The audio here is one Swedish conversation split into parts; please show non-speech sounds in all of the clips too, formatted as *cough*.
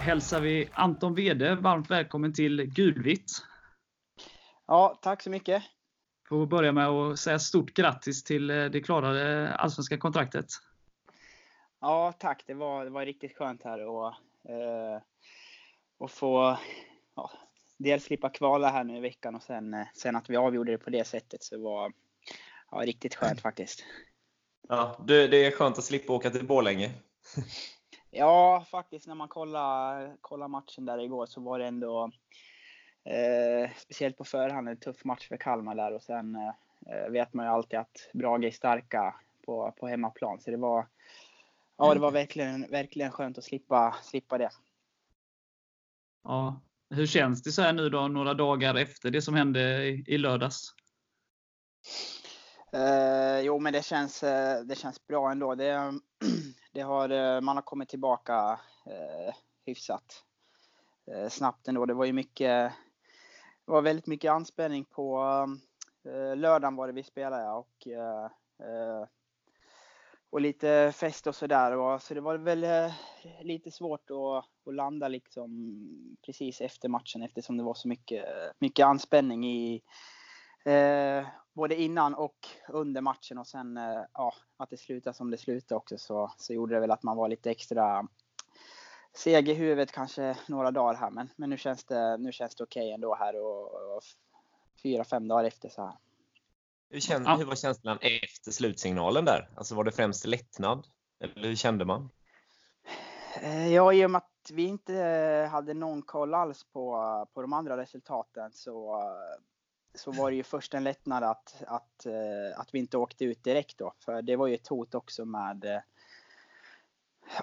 Hälsar vi Anton Wede varmt välkommen till Gulvitt. Ja, tack så mycket. Får börja med att säga stort grattis till eh, det klarade allsvenska kontraktet. Ja, tack. Det var, det var riktigt skönt här och, eh, och få ja, dels slippa kvala här nu i veckan och sen, eh, sen att vi avgjorde det på det sättet så var ja, riktigt skönt faktiskt. Ja, det, det är skönt att slippa åka till Borlänge. *laughs* ja, faktiskt när man kollar, kollar matchen där igår så var det ändå eh, speciellt på förhand en tuff match för Kalmar där och sen eh, vet man ju alltid att Brage är starka på, på hemmaplan. Så det var, ja, det var verkligen, verkligen skönt att slippa, slippa det. Ja, hur känns det så här nu då, några dagar efter det som hände i, i lördags? Eh, jo, men det känns, eh, det känns bra ändå. Det, *clears throat* det har, eh, man har kommit tillbaka eh, hyfsat eh, snabbt ändå. Det var ju mycket, det var väldigt mycket anspänning på eh, lördagen var det vi spelade och, eh, eh, och lite fest och sådär. Så det var väl eh, lite svårt att, att landa liksom precis efter matchen eftersom det var så mycket, mycket anspänning i både innan och under matchen och sen eh, ja, att det slutade som det slutade också så, så gjorde det väl att man var lite extra seg i huvudet kanske några dagar här. Men, men nu känns det, nu känns det okej okay ändå här och, och fyra, fem dagar efter så här. Hur, kände, ja. hur var känslan efter slutsignalen där? Alltså var det främst lättnad? Eller hur kände man? Eh, ja, i och med att vi inte hade någon koll alls på, på de andra resultaten så så var det ju först en lättnad att, att, eh, att vi inte åkte ut direkt då. För det var ju ett hot också med eh,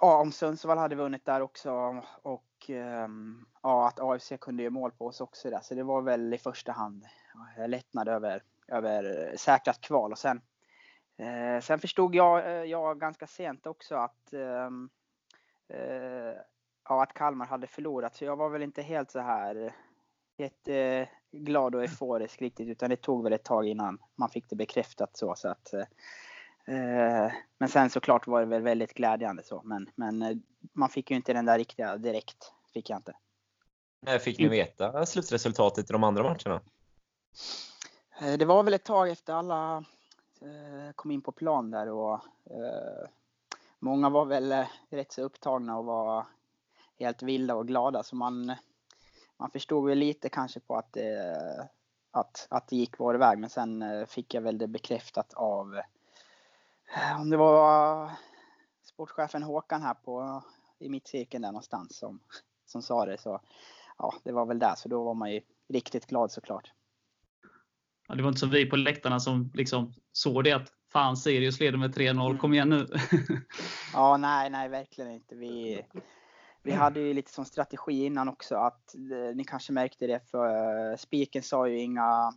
Ja, om Sundsvall hade vunnit där också och ehm, ja, att AFC kunde göra mål på oss också där. Så det var väl i första hand eh, lättnad över, över säkrat kval. Och sen, sen förstod jag, jag ganska sent också att, ehm, ja, att Kalmar hade förlorat. Så jag var väl inte helt så här jätteglad och euforisk riktigt utan det tog väl ett tag innan man fick det bekräftat så. så att, eh, men sen såklart var det väl väldigt glädjande så. Men, men eh, man fick ju inte den där riktiga direkt. Fick jag inte. När fick ni veta slutresultatet i de andra matcherna? Eh, det var väl ett tag efter alla eh, kom in på plan där och eh, många var väl rätt så upptagna och var helt vilda och glada så man man förstod väl lite kanske på att det, att, att det gick vår väg men sen eh, fick jag väl det bekräftat av eh, om det var sportchefen Håkan här på i mitt cirkeln där någonstans som, som sa det. Så ja, det var väl där. Så då var man ju riktigt glad såklart. Ja, det var inte som vi på läktarna som liksom såg det att fan Sirius leder med 3-0, kom igen nu. ja, nej, nej, verkligen inte. Vi, *laughs* vi hade ju lite som strategi innan också att eh, ni kanske märkte det för eh, Spiken sa ju inga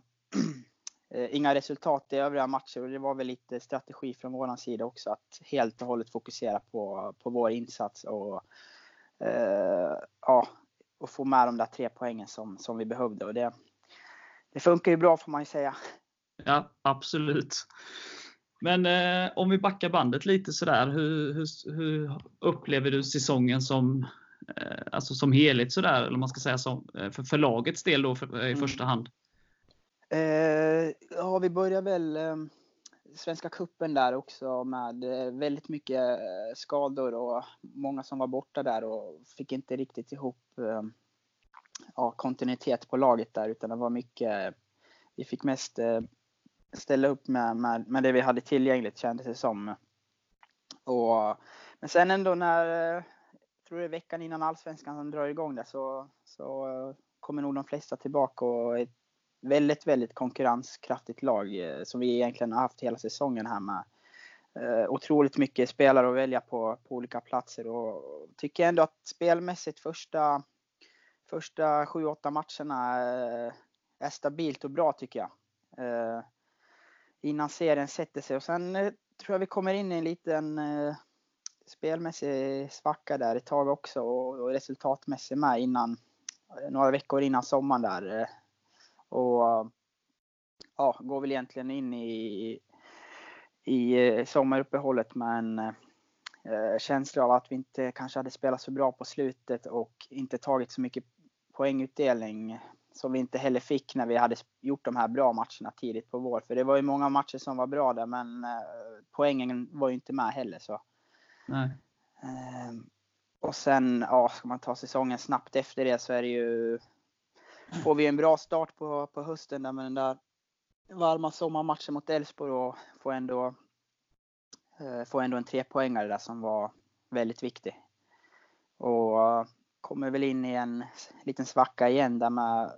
*clears throat* eh, inga resultat i övriga matcher och det var väl lite strategi från våran sida också att helt och hållet fokusera på, på vår insats och eh, ja, och få med de där tre poängen som, som vi behövde och det, det funkar ju bra får man ju säga. Ja, absolut. Men eh, om vi backar bandet lite sådär, hur, hur, hur upplever du säsongen som, eh, alltså som helhet sådär, eller man ska säga som, eh, för, lagets del då för, i mm. första hand? Eh, ja, vi börjar väl eh, Svenska kuppen där också med eh, väldigt mycket skador och många som var borta där och fick inte riktigt ihop ja, kontinuitet på laget där utan det var mycket vi fick mest ställa upp med, med, med det vi hade tillgängligt kändes det som. Och, men sen ändå när, jag tror det är veckan innan allsvenskan drar igång där så, så eh, kommer nog de flesta tillbaka och ett väldigt, väldigt konkurrenskraftigt lag eh, som vi egentligen har haft hela säsongen här med otroligt mycket spelare att välja på, på olika platser och tycker ändå att spelmässigt första, första 7-8 matcherna är stabilt och bra tycker jag innan serien sätter sig. Och sen eh, tror jag vi kommer in i en liten eh, spelmässig svacka där ett tag också och, resultatmässigt med innan eh, några veckor innan sommaren där. Och ja, går väl egentligen in i, i sommaruppehållet med en, eh, känsla av att vi inte kanske hade spelat så bra på slutet och inte tagit så mycket poängutdelning som vi inte heller fick när vi hade gjort de här bra matcherna tidigt på vår. För det var ju många matcher som var bra där men eh, poängen var ju inte med heller. Så. Nej. Eh, och sen, ja, ska man ta säsongen snabbt efter det så är det ju får vi en bra start på, på hösten där med den där varma sommarmatchen mot Elfsborg och får ändå, eh, får ändå en trepoängare där som var väldigt viktig. Och uh, kommer väl in i en liten svacka igen där med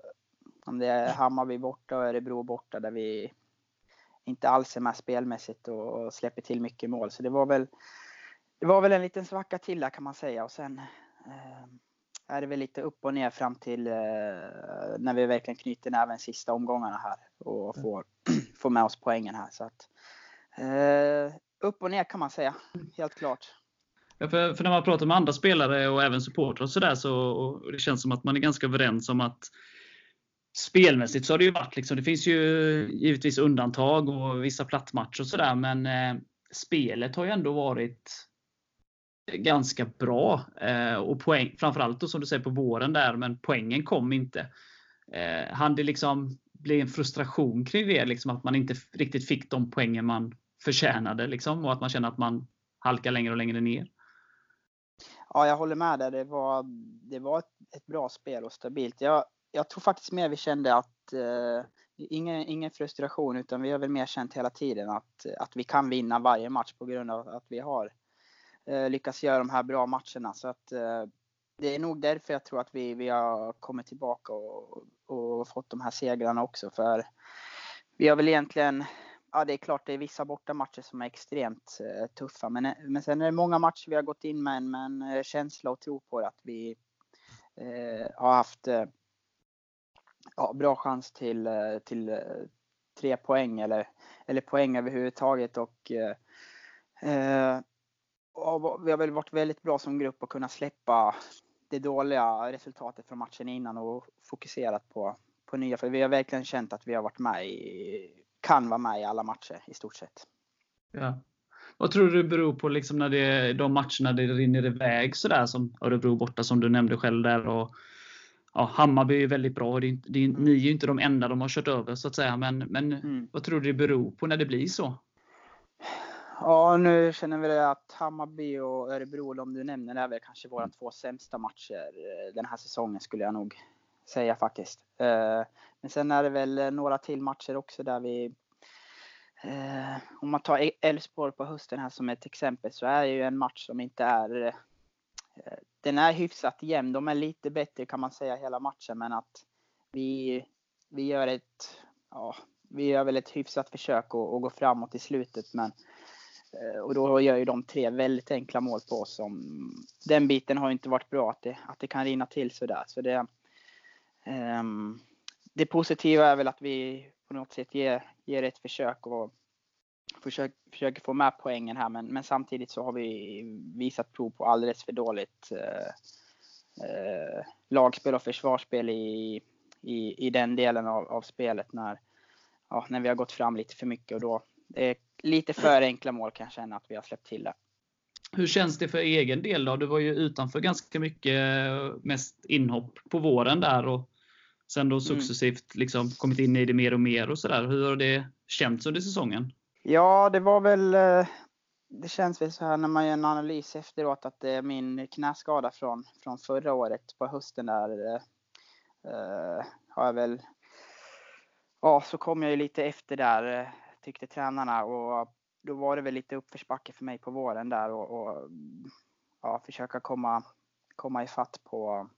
om det är Hammarby borta och Örebro borta där vi inte alls är med spelmässigt och, släpper till mycket mål. Så det var väl det var väl en liten svacka till där kan man säga och sen eh, är det väl lite upp och ner fram till eh, när vi verkligen knyter näven sista omgångarna här och får, *clears throat* får med oss poängen här. Så att, eh, upp och ner kan man säga, helt klart. Ja, för, för, när man pratar med andra spelare och även supportrar och sådär så och det känns som att man är ganska överens om att spelmässigt så har det ju varit liksom, det finns ju givetvis undantag och vissa plattmatcher och sådär men eh, spelet har ju ändå varit ganska bra. Eh, och poäng, framförallt då som du säger på våren där, men poängen kom inte. Eh, han det liksom bli en frustration kring det, liksom att man inte riktigt fick de poängen man förtjänade liksom, och att man känner att man halkar längre och längre ner. Ja, jag håller med där. Det var, det var ett, ett bra spel och stabilt. Jag, jag tror faktiskt mer vi kände att eh, ingen, ingen frustration utan vi har väl mer känt hela tiden att, att vi kan vinna varje match på grund av att vi har eh, lyckats göra de här bra matcherna. Så att, eh, det är nog därför jag tror att vi, vi har kommit tillbaka och, och fått de här segrarna också. För vi har väl egentligen, ja det är klart det är vissa bortamatcher som är extremt eh, tuffa. Men, men sen är det många matcher vi har gått in med en, med en eh, känsla och tro på att vi eh, har haft eh, ja, bra chans till, eh, till eh, tre poäng eller, eller poäng överhuvudtaget. Och, eh, eh vi har väl varit väldigt bra som grupp att kunna släppa det dåliga resultatet från matchen innan och fokuserat på, på nya. För vi har verkligen känt att vi har varit med i, kan vara med i alla matcher i stort sett. Ja. Vad tror du det beror på liksom när det, de matcherna det rinner iväg sådär som Örebro borta som du nämnde själv där och ja, Hammarby är väldigt bra. Det är, det är, mm. Ni är ju inte de enda de har kört över så att säga. Men, men mm. vad tror du det beror på när det blir så? Ja, nu känner vi att Hammarby och Örebro, de du nämner, är väl kanske våra två sämsta matcher eh, den här säsongen skulle jag nog säga faktiskt. Eh, men sen är det väl några till matcher också där vi eh, om man tar Elfsborg på hösten här som ett exempel så är det ju en match som inte är den är hyfsat jämn. De är lite bättre kan man säga hela matchen men att vi, vi gör ett, ja, vi gör väl ett hyfsat försök att, att gå framåt i slutet men eh, och då gör ju de tre väldigt enkla mål på oss. Som, den biten har inte varit bra, att det, att det kan rinna till sådär. Så det, um, det positiva är väl att vi på något sätt ger, ger ett försök och försöker, försöker få med poängen här. Men, men samtidigt så har vi visat prov på alldeles för dåligt uh, uh, lagspel och försvarsspel i, i, i den delen av, av spelet när, ja, när vi har gått fram lite för mycket. Och då, det är lite för enkla mål kan jag känna att vi har släppt till det. Hur känns det för egen del då? Du var ju utanför ganska mycket, mest inhopp på våren där och sen då mm. successivt liksom kommit in i det mer och mer och sådär. Hur har det känts under säsongen? Ja, det var väl eh, det känns väl så här när man gör en analys efteråt att det är min knäskada från, från förra året på hösten där eh, eh har jag väl Ja, så kom jag ju lite efter där eh, tyckte tränarna och då var det väl lite uppförsbacke för mig på våren där och, och ja, försöka komma, komma ifatt på,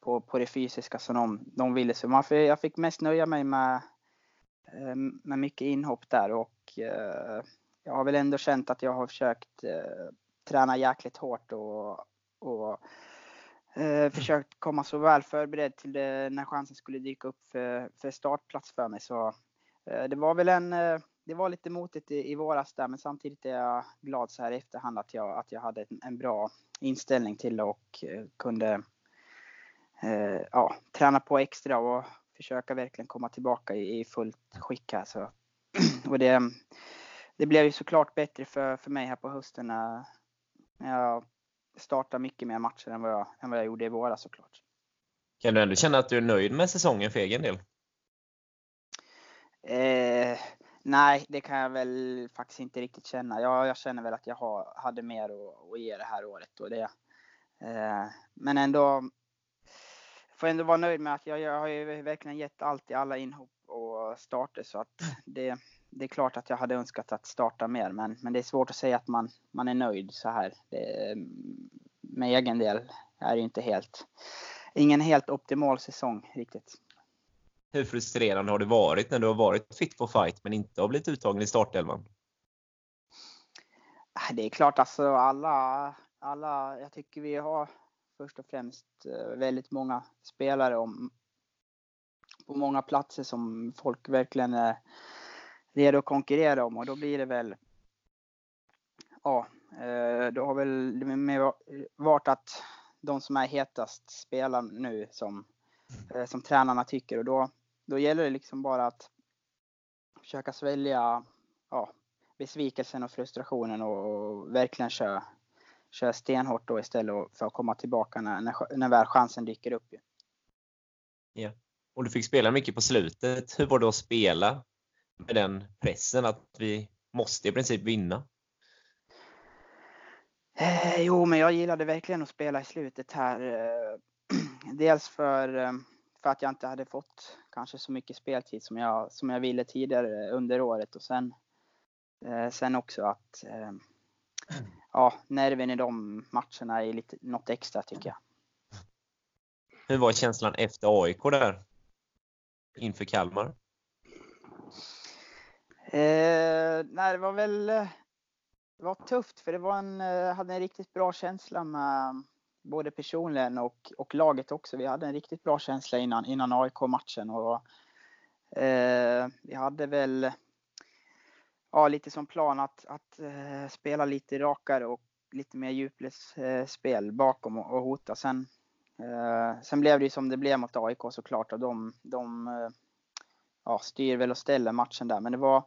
på, på det fysiska som de, de ville. Så man, jag fick mest nöja mig med, med mycket inhopp där och eh, jag har väl ändå känt att jag har försökt eh, träna jäkligt hårt och, och eh, försökt komma så väl förberedd till det när chansen skulle dyka upp för, för startplats för mig. Så Eh, det var väl en, eh, det var lite motigt i, i våras där men samtidigt är jag glad så här i efterhand att jag, att jag hade en, bra inställning till det och eh, kunde ja, träna på extra och försöka verkligen komma tillbaka i, i fullt skick här. Så. Och det, det blev ju såklart bättre för, för mig här på hösten när, jag startar mycket mer matcher än vad jag, än vad jag gjorde i våras såklart. Kan du ändå känna att du är nöjd med säsongen för egen del? Eh, nej, det kan jag väl faktiskt inte riktigt känna. Jag, jag känner väl att jag har, hade mer att, att ge det här året. Och det, eh, men ändå får ändå vara nöjd med att jag, jag har ju verkligen gett allt i alla inhopp och starter så att det, det är klart att jag hade önskat att starta mer men, men det är svårt att säga att man, man är nöjd så här. Det, med egen del är det inte helt, ingen helt optimal säsong riktigt. Hur frustrerande har det varit när du har varit fit for fight men inte har blivit uttagen i startelvan? Det är klart alltså alla, alla, jag tycker vi har först och främst eh, väldigt många spelare om, på många platser som folk verkligen är redo att konkurrera om och då blir det väl ja, eh, då har väl med varit att de som är hetast spelar nu som, eh, som tränarna tycker och då, då gäller det liksom bara att försöka svälja ja, besvikelsen och frustrationen och verkligen köra, köra stenhårt då istället för att komma tillbaka när, när, när väl chansen dyker upp. Ja. Och du fick spela mycket på slutet. Hur var det att spela med den pressen att vi måste i princip vinna? Eh, jo, men jag gillade verkligen att spela i slutet här. Eh, *clears throat* dels för, eh, för att jag inte hade fått kanske så mycket speltid som jag, som jag ville tidigare under året och sen, eh, sen också att eh, ja, nerven i de matcherna är lite, något extra tycker jag. Hur var känslan efter AIK där? Inför Kalmar? Eh, nej, det var väl eh, det var tufft för det var en, eh, hade en riktigt bra känsla med både personligen och, och laget också. Vi hade en riktigt bra känsla innan, innan AIK-matchen och eh, vi hade väl ja, lite som plan att, att eh, spela lite rakare och lite mer djupledsspel eh, bakom och, och hota. Sen, eh, sen blev det ju som det blev mot AIK såklart och de, de eh, ja, styr väl och ställer matchen där. Men det var,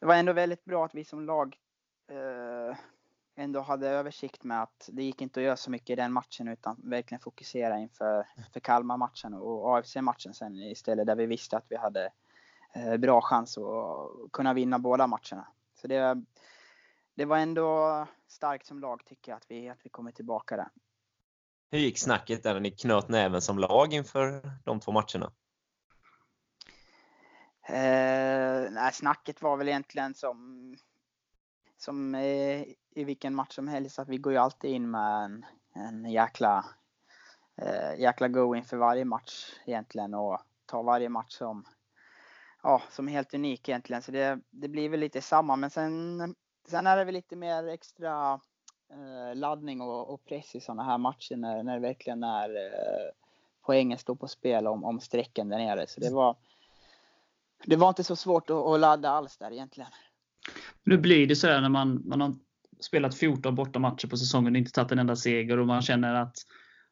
det var ändå väldigt bra att vi som lag eh, ändå hade översikt med att det gick inte att göra så mycket i den matchen utan verkligen fokusera inför för Kalmar-matchen och AFC-matchen sen istället där vi visste att vi hade eh, bra chans att kunna vinna båda matcherna. Så det, det var ändå starkt som lag tycker jag att vi, att vi kommer tillbaka där. Hur gick snacket där när ni knöt näven som lag inför de två matcherna? Eh, nej, snacket var väl egentligen som, som eh, i vilken match som helst att vi går ju alltid in med en, en jäkla, eh, jäkla go inför varje match egentligen och tar varje match som, ja, som helt unik egentligen. Så det, det blir väl lite samma. Men sen, sen är det väl lite mer extra eh, laddning och, och, press i sådana här matcher när, när det verkligen är eh, poängen står på spel om, om strecken där nere. Så det var, det var inte så svårt att, att ladda alls där egentligen. Nu blir det så här när man, man har spelat 14 bortamatcher på säsongen och inte tagit en enda seger och man känner att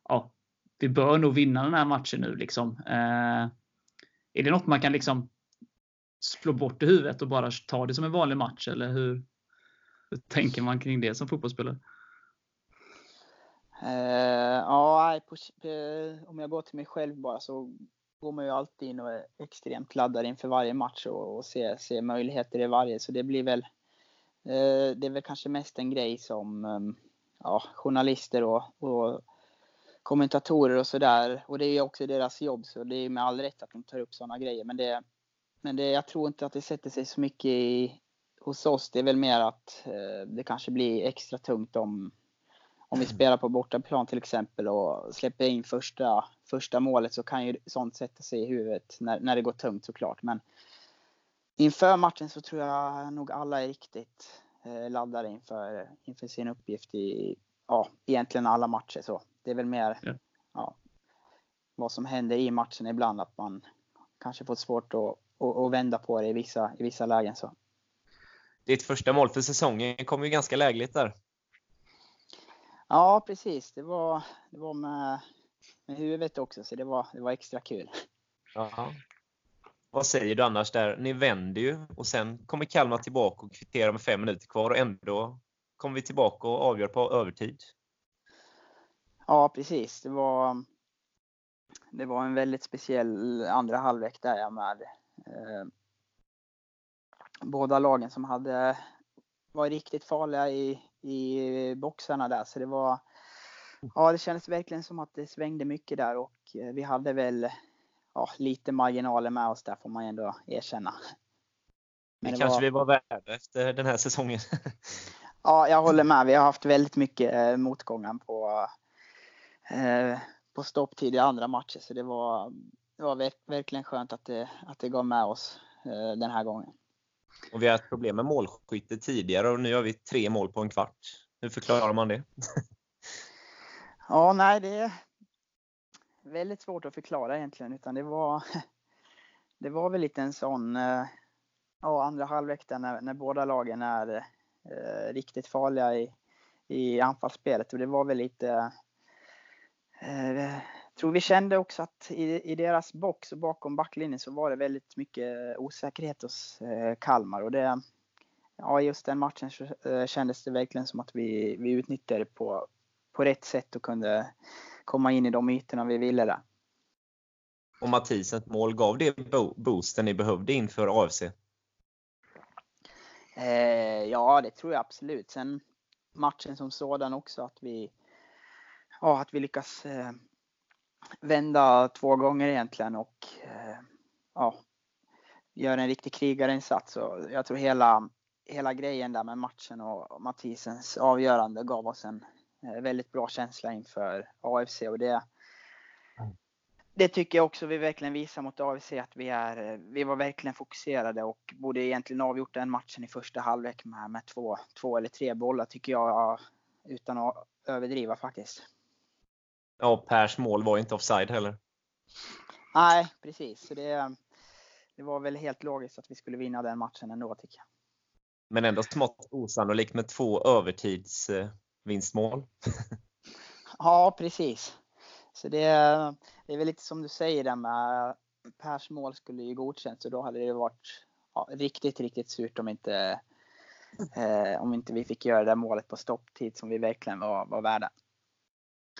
ja, vi bör nog vinna den här matchen nu. Liksom. Eh, är det något man kan liksom slå bort i huvudet och bara ta det som en vanlig match? Eller hur, hur tänker man kring det som fotbollsspelare? Uh, ja, på, om jag går till mig själv bara så går man ju alltid in och är extremt laddad inför varje match och, och ser, ser möjligheter i varje. Så det blir väl, eh, det är väl kanske mest en grej som eh, ja, journalister och, och kommentatorer och sådär. Och det är ju också deras jobb så det är med all rätt att de tar upp sådana grejer. Men, det, men det, jag tror inte att det sätter sig så mycket i, hos oss. Det är väl mer att eh, det kanske blir extra tungt om om vi spelar på bortaplan till exempel och släpper in första, första målet så kan ju sånt sätta sig i huvudet när, när det går tungt såklart. Men inför matchen så tror jag nog alla är riktigt eh, laddade inför, inför sin uppgift i ja, egentligen alla matcher. Så det är väl mer ja. ja vad som händer i matchen ibland att man kanske får svårt att, att, att vända på det i vissa, i vissa lägen. Så. Ditt första mål för säsongen kom ju ganska lägligt där. Ja, precis. Det var, det var med, med huvudet också, så det var, det var extra kul. Ja. Vad säger du annars där? Ni vänder ju och sen kommer Kalmar tillbaka och kvitterar med fem minuter kvar och ändå kom vi tillbaka och avgör på övertid. Ja, precis. Det var, det var en väldigt speciell andra halvlek där med eh, båda lagen som hade var riktigt farliga i, i boxarna där. Så det var, ja det kändes verkligen som att det svängde mycket där och eh, vi hade väl ja, lite marginaler med oss där får man ändå erkänna. Men det kanske var... vi var värda efter den här säsongen. *laughs* ja, jag håller med. Vi har haft väldigt mycket eh, motgångar på, eh, på stopptid i andra matcher. Så det var, det var verkligen skönt att det, att det gav med oss eh, den här gången. Och vi har haft problem med målskytte tidigare och nu har vi tre mål på en kvart. Hur förklarar man det? *laughs* ja, nej, det är väldigt svårt att förklara egentligen. Utan det var, *laughs* det var väl lite en sån eh, ja, andra halvlek när, när båda lagen är eh, riktigt farliga i, i anfallsspelet. Och det var väl lite eh, tror vi kände också att i, i deras box och bakom backlinjen så var det väldigt mycket osäkerhet hos eh, Kalmar. Och det, ja, just den matchen så, eh, kändes det verkligen som att vi, vi utnyttjade det på, på rätt sätt och kunde komma in i de ytorna vi ville där. Och Mathisens mål, gav det boosten ni behövde inför AFC? Eh, ja, det tror jag absolut. Sen matchen som sådan också, att vi, ja, att vi lyckas eh, vända två gånger egentligen och eh, ja, göra en riktig krigarinsats. Och jag tror hela, hela grejen där med matchen och Mathisens avgörande gav oss en eh, väldigt bra känsla inför AFC och det, det tycker jag också vi verkligen visar mot AFC att vi är, vi var verkligen fokuserade och borde egentligen avgjort den matchen i första halvlek med, med två, två eller tre bollar tycker jag utan att överdriva faktiskt. Ja, Pers mål var inte offside heller. Nej, precis. Så det, det var väl helt logiskt att vi skulle vinna den matchen ändå tycker jag. Men ändå smått osannolikt med två övertidsvinstmål. *laughs* ja, precis. Så det, det är väl lite som du säger där med Pers mål skulle ju godkänts så då hade det varit ja, riktigt, riktigt surt om inte, eh, om inte vi fick göra det där målet på stopptid som vi verkligen var, var värda.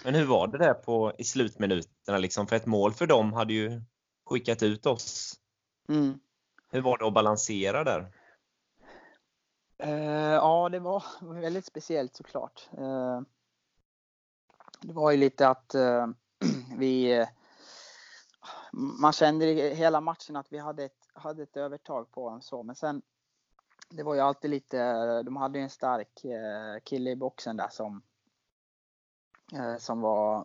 Men hur var det där på, i slutminuterna? Liksom? För ett mål för dem hade ju skickat ut oss. Mm. Hur var det att balansera där? Uh, ja, det var *laughs* väldigt speciellt såklart. Uh, det var ju lite att uh, *clears throat* vi... Man kände i hela matchen att vi hade ett, hade ett övertag på dem så, men sen det var ju alltid lite, de hade ju en stark kille i boxen där som Eh, Eh, som var,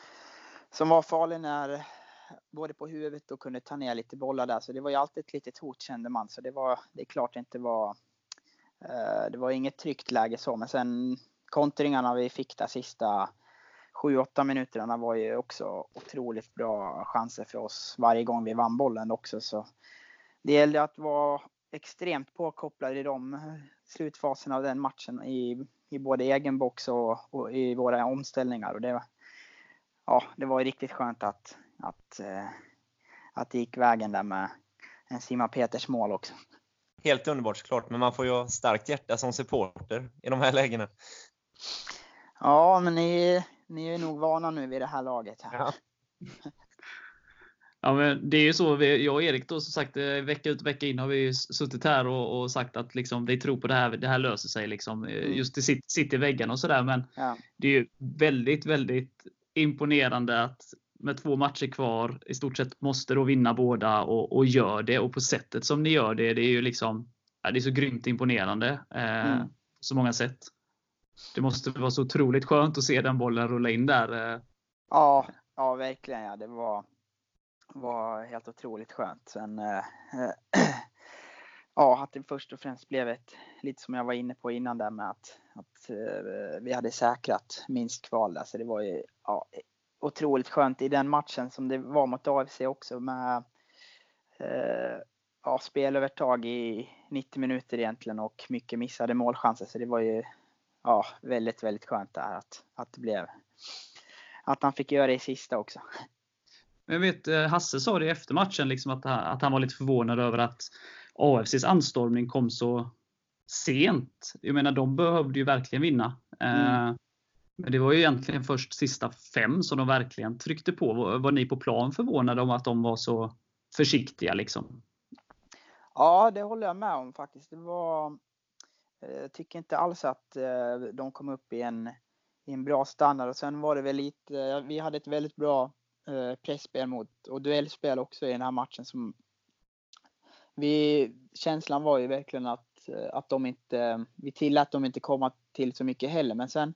*clears throat* som var farlig när både på huvudet och kunde ta ner lite bollar där. Så det var ju alltid ett litet hot kände man. Så det var, det är klart det inte var, eh, det var inget tryggt läge så. Men sen kontringarna vi fick där sista 7-8 minuterna var ju också otroligt bra chanser för oss varje gång vi vann bollen också. Så det gällde att vara extremt påkopplad i de slutfaserna av den matchen i i både egen box och, och, i våra omställningar. Och det, ja, det var riktigt skönt att, att, eh, att det gick vägen där med en Sima Peters mål också. Helt underbart såklart, men man får ju ha starkt hjärta som supporter i de här lägena. Ja, men ni, ni är nog vana nu vid det här laget. Här. Ja. Ja, men det är ju så. Vi, jag och Erik då som sagt eh, vecka ut och vecka in har vi suttit här och, och, sagt att liksom, vi tror på det här. Det här löser sig liksom. Eh, mm. Just det sitter, sitter i väggarna och sådär. Men ja. det är ju väldigt, väldigt imponerande att med två matcher kvar i stort sett måste då vinna båda och, och gör det. Och på sättet som ni gör det, det är ju liksom ja, det är så grymt imponerande. Eh, mm. Så många sätt. Det måste vara så otroligt skönt att se den bollen rulla in där. Eh. Ja, ja verkligen. Ja. Det var var helt otroligt skönt. Sen, äh, *clears throat* ja, att det först och främst blev ett, lite som jag var inne på innan där med att, att äh, vi hade säkrat minst kval där. Så det var ju ja, otroligt skönt i den matchen som det var mot AFC också med äh, ja, spelövertag i 90 minuter egentligen och mycket missade målchanser. Så det var ju ja, väldigt, väldigt skönt där att, att det blev att han fick göra det i sista också. Jag vet eh, Hasse sa det efter matchen liksom att, att han var lite förvånad över att AFCs anstormning kom så, sent. Jag menar, de behövde ju verkligen vinna. Mm. Men det var ju egentligen först sista fem som de verkligen tryckte på. Var ni på plan förvånade om att de var så försiktiga liksom? Ja, det håller jag med om faktiskt. Det var, jag eh, tycker inte alls att eh, de kom upp i en, i en bra standard. Och sen var det väl lite, vi hade ett väldigt bra eh, pressspel mot och duellspel också i den här matchen som vi, känslan var ju verkligen att, eh, att de inte, vi tillät dem inte komma till så mycket heller. Men sen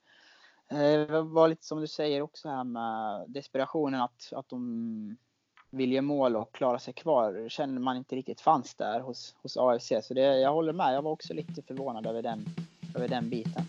eh, det var lite som du säger också här med desperationen att, att de vill göra mål och klara sig kvar känner man inte riktigt fanns där hos, hos AFC. Så det, jag håller med, jag var också lite förvånad över den, över den biten.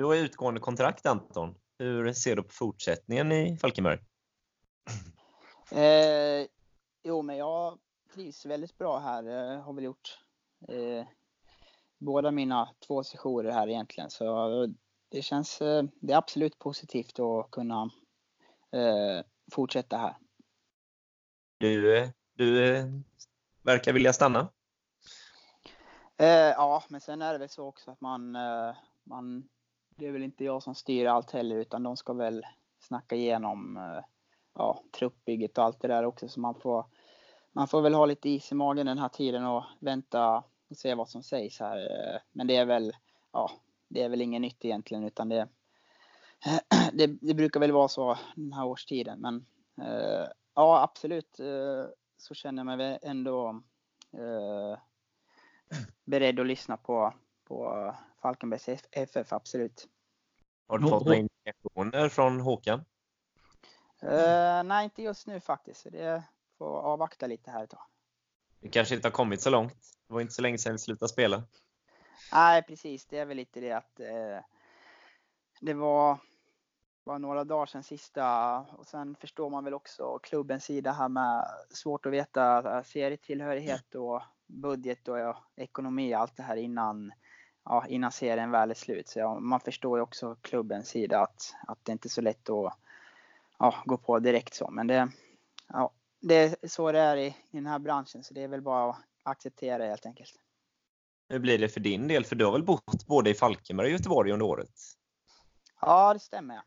Utgående kontrakt Anton. Hur ser du på fortsättningen i Falkenberg? Eh, jo, men jag trivs väldigt bra här. Jag har väl gjort eh, båda mina två sessioner här egentligen. Så det känns eh, det är absolut positivt att kunna eh, fortsätta här. Du, du eh, verkar vilja stanna? Eh, ja, men sen är det väl så också att man, man det är väl inte jag som styr allt heller utan de ska väl snacka igenom eh, ja, truppbygget och allt det där också så man får man får väl ha lite is i magen den här tiden och vänta och se vad som sägs här. Eh, men det är väl, ja, det är väl inget nytt egentligen utan det, *clears throat* det, det brukar väl vara så den här årstiden. Men eh, ja, absolut så känner jag mig ändå beredd att lyssna på, på Falkenbergs FF, absolut. Har du fått några indikationer från Håkan? Uh, nej, inte just nu faktiskt. Det får avvakta lite här ett tag. Det kanske inte har kommit så långt. Det var inte så länge sedan vi slutade spela. Nej, precis. Det är väl lite det att uh, det var, var några dagar sedan sista och sen förstår man väl också klubbens sida här med svårt att veta serietillhörighet och budget och ja, ekonomi och allt det här innan ja, innan serien väl är slut. Så ja, man förstår ju också klubbens sida att, att det inte är så lätt att ja, gå på direkt så. Men det, ja, det är så det är i, i den här branschen så det är väl bara att acceptera helt enkelt. Hur blir det för din del? För du har väl bott både i Falkenberg och Göteborg under året? Ja, det stämmer.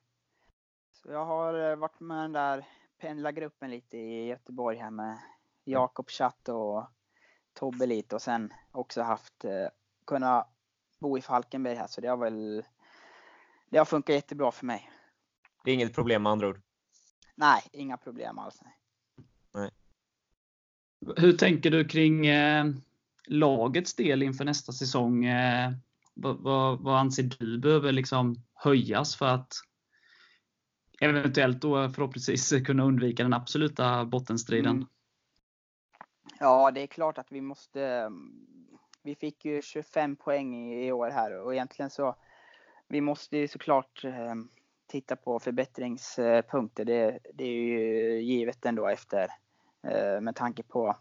Så jag har eh, varit med den där pendlargruppen lite i Göteborg här med Jakob Chatt och Tobbe lite och sen också haft eh, kunnat bo i Falkenberg här så det har väl det har funkat jättebra för mig. Det är inget problem med andra ord? Nej, inga problem alls. Nej. Hur tänker du kring eh, lagets del inför nästa säsong? Eh, vad, vad, vad, anser du behöver liksom höjas för att eventuellt då förhoppningsvis kunna undvika den absoluta bottenstriden? Mm. Ja, det är klart att vi måste vi fick ju 25 poäng i, år här och egentligen så vi måste ju såklart eh, titta på förbättringspunkter. Det, det, är ju givet ändå efter eh, med tanke på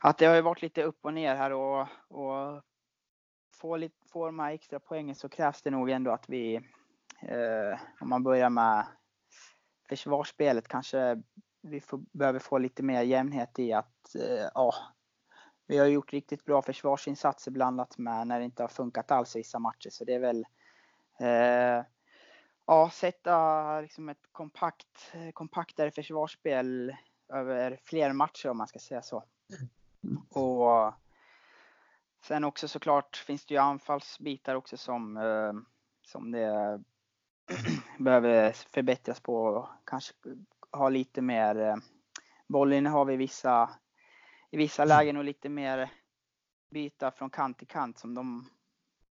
att det har ju varit lite upp och ner här och, och få, lite, få de här extra poängen så krävs det nog ändå att vi, eh, om man börjar med försvarsspelet kanske vi får, behöver få lite mer jämnhet i att eh, ja, vi har gjort riktigt bra försvarsinsatser blandat med när det inte har funkat alls i vissa matcher. Så det är väl eh, ja, sätta liksom ett kompakt, kompaktare försvarsspel över fler matcher om man ska säga så. Och sen också såklart finns det ju anfallsbitar också som, eh, som det *clears throat* behöver förbättras på. Kanske ha lite mer eh, bollinnehav i vissa i vissa lägen och lite mer byta från kant till kant som de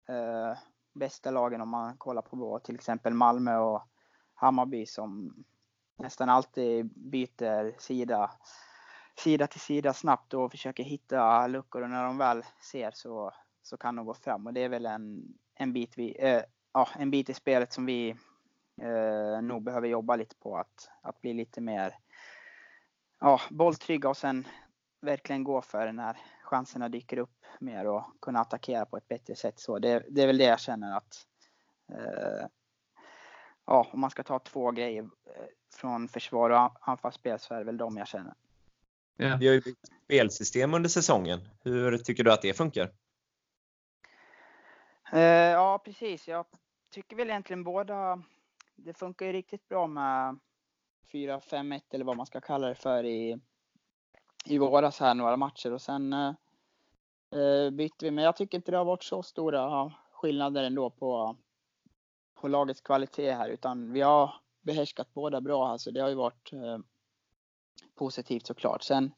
eh, bästa lagen om man kollar på till exempel Malmö och Hammarby som nästan alltid byter sida, sida till sida snabbt och försöker hitta luckor. Och när de väl ser så, så kan de gå fram. Och det är väl en, en, bit, vi, eh, ja, en bit i spelet som vi eh, nog behöver jobba lite på att, att bli lite mer ja, bolltrygga och sen verkligen gå för det när chanserna dyker upp mer och kunna attackera på ett bättre sätt. Så det, det är väl det jag känner att eh, ja, om man ska ta två grejer eh, från försvar och anfallsspel så är det väl de jag känner. Ja. Vi har ju byggt spelsystem under säsongen. Hur tycker du att det funkar? Eh, ja, precis. Jag tycker väl egentligen båda. Det funkar ju riktigt bra med 4-5-1 eller vad man ska kalla det för i, i våras här några matcher och sen eh, eh, bytte vi. Men jag tycker inte det har varit så stora skillnader ändå på, på lagets kvalitet här utan vi har behärskat båda bra. Alltså det har ju varit eh, positivt såklart. Sen,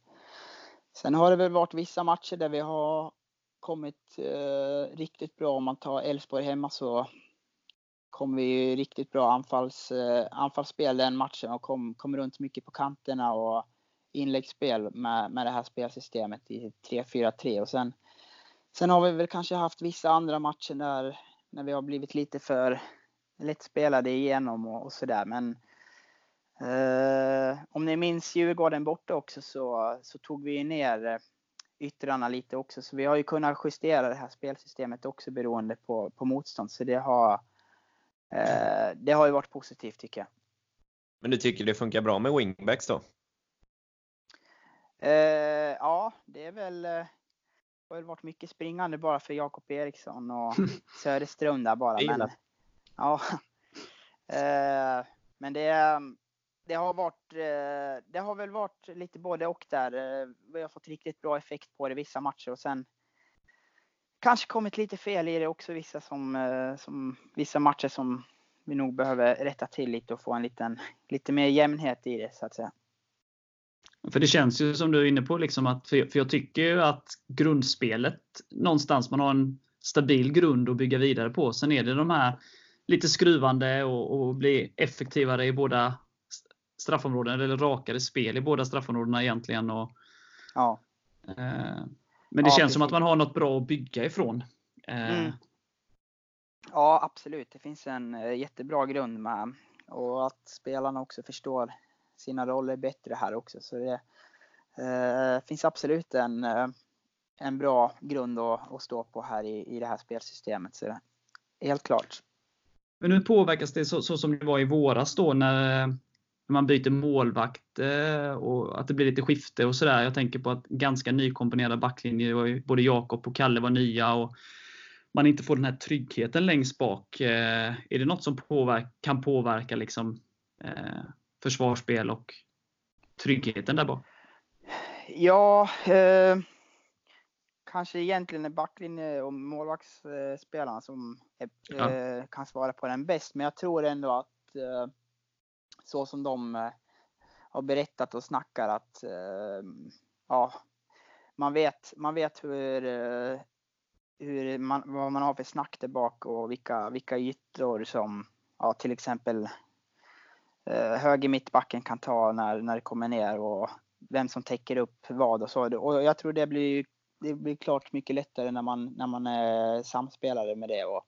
sen har det väl varit vissa matcher där vi har kommit eh, riktigt bra. Om man tar Elfsborg hemma så kom vi riktigt bra anfalls, eh, anfallsspel den matchen och kom, kom runt mycket på kanterna och inläggsspel med, med det här spelsystemet i 3-4-3 och sen, sen har vi väl kanske haft vissa andra matcher där när vi har blivit lite för lättspelade igenom och, och sådär men eh, om ni minns Djurgården borta också så, så tog vi ner eh, yttrarna lite också så vi har ju kunnat justera det här spelsystemet också beroende på, på motstånd så det har eh, det har ju varit positivt tycker jag. Men du tycker det funkar bra med wingbacks då? Eh, ja, det är väl eh, det har väl varit mycket springande bara för Jakob Eriksson och *laughs* Söderström där bara. Men, *laughs* ja, eh, men det, det har varit, eh, det har väl varit lite både och där. Eh, vi har fått riktigt bra effekt på det vissa matcher och sen kanske kommit lite fel i det också vissa som, som vissa matcher som vi nog behöver rätta till lite och få en liten, lite mer jämnhet i det så att säga. För det känns ju som du är inne på, liksom att, för jag tycker ju att grundspelet någonstans, man har en stabil grund att bygga vidare på. Sen är det de här lite skruvande och, och bli effektivare i båda straffområden, eller rakare spel i båda straffområdena egentligen. Och, ja. Eh, men det ja, känns precis. som att man har något bra att bygga ifrån. Eh. Mm. Ja, absolut. Det finns en eh, jättebra grund med och att spelarna också förstår sina roller bättre här också. Så det eh, finns absolut en, eh, en bra grund att, att stå på här i, i det här spelsystemet. Så helt klart. Men hur påverkas det så, så som det var i våras då när, när man byter målvakt eh, och att det blir lite skifte och sådär. Jag tänker på att ganska nykomponerade backlinjer, både Jakob och Kalle var nya och man inte får den här tryggheten längst bak. Eh, är det något som påverka, kan påverka liksom, försvarsspel och tryggheten där bak? Ja, eh, kanske egentligen är backlinje och målvaktsspelarna som är, ja. eh, kan svara på den bäst. Men jag tror ändå att eh, så som de eh, har berättat och snackar att eh, ja, man vet, man vet hur, eh, hur man, vad man har för snack där bak och vilka, vilka ytor som ja, till exempel Eh, höger mittbacken kan ta när, när det kommer ner och vem som täcker upp vad och så. Och jag tror det blir, det blir klart mycket lättare när man, när man är samspelare med det och,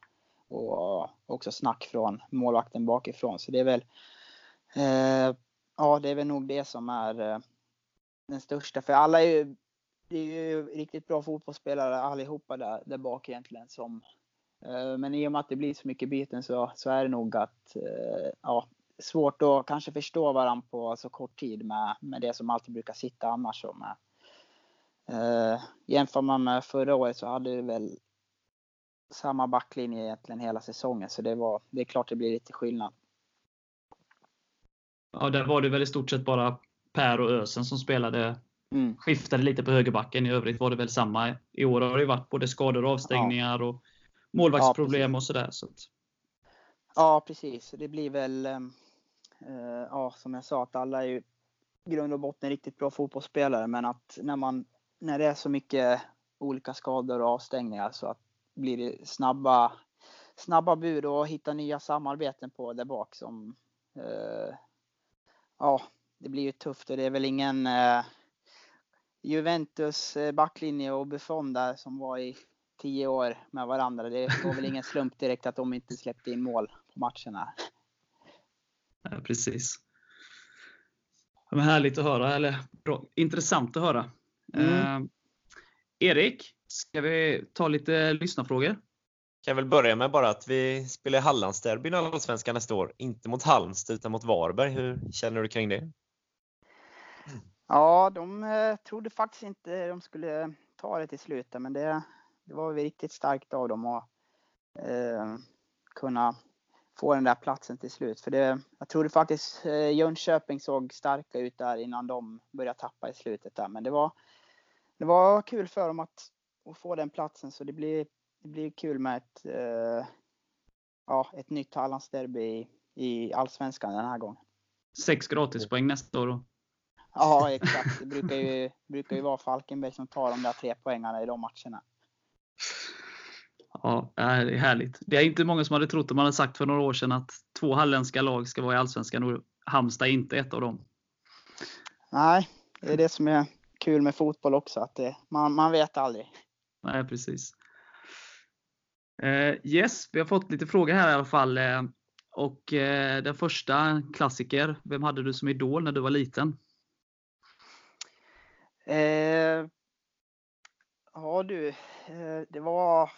och också snack från målvakten bakifrån. Så det är väl, eh, ja det är väl nog det som är eh, den största. För alla är ju, det är ju riktigt bra fotbollsspelare allihopa där, där bak egentligen som eh, men i och med att det blir så mycket byten så, så är det nog att eh, ja, svårt att kanske förstå varandra på så kort tid med, med det som alltid brukar sitta annars. med, eh, jämför man med förra året så hade det väl samma backlinje egentligen hela säsongen så det, var, det är klart det blir lite skillnad. Ja, där var det väl i stort sett bara Per och Ösen som spelade mm. skiftade lite på högerbacken. I övrigt var det väl samma. I år har det varit både skador och avstängningar ja. och målvaktsproblem ja, och sådär. Så att... Ja, precis. Det blir väl ehm, Eh, Eh, ja, som jag sa, att alla är ju i grund och botten riktigt bra fotbollsspelare, men att när man när det är så mycket olika skador och avstängningar så att blir det snabba, snabba bud och hitta nya samarbeten på där bak som eh, ja, det blir ju tufft och det är väl ingen eh, Juventus eh, backlinje och Buffon där som var i tio år med varandra. Det var väl ingen slump direkt att de inte släppte in mål på matcherna. Ja, precis. Men härligt att höra, eller bra, intressant att höra. Mm. Eh, Erik, ska vi ta lite lyssnarfrågor? Kan väl börja med bara att vi spelar Hallandsderbyn i Allsvenskan nästa år. Inte mot Halmstad utan mot Varberg. Hur känner du kring det? Ja, de eh, trodde faktiskt inte de skulle ta det till slut, men det, det var riktigt starkt av dem att eh, kunna få den där platsen till slut. För det, jag trodde faktiskt eh, Jönköping såg starka ut där innan de började tappa i slutet där. Men det var, det var kul för dem att, att få den platsen så det blir, det blir kul med ett, eh, ja, ett nytt Hallandsderby i, i Allsvenskan den här gången. Sex gratispoäng nästa år då? Ja, exakt. Det brukar ju, brukar ju vara Falkenberg som tar de där tre poängarna i de matcherna. Ja, det är härligt. Det är inte många som hade trott, om man hade sagt för några år sedan, att två halländska lag ska vara i Allsvenskan och Halmstad är inte ett av dem. Nej, det är det som är kul med fotboll också, att det, man, man vet aldrig. Nej, precis. Uh, yes, vi har fått lite frågor här i alla fall. Uh, och uh, den första klassiker, vem hade du som idol när du var liten? Eh, ja du, eh, det var,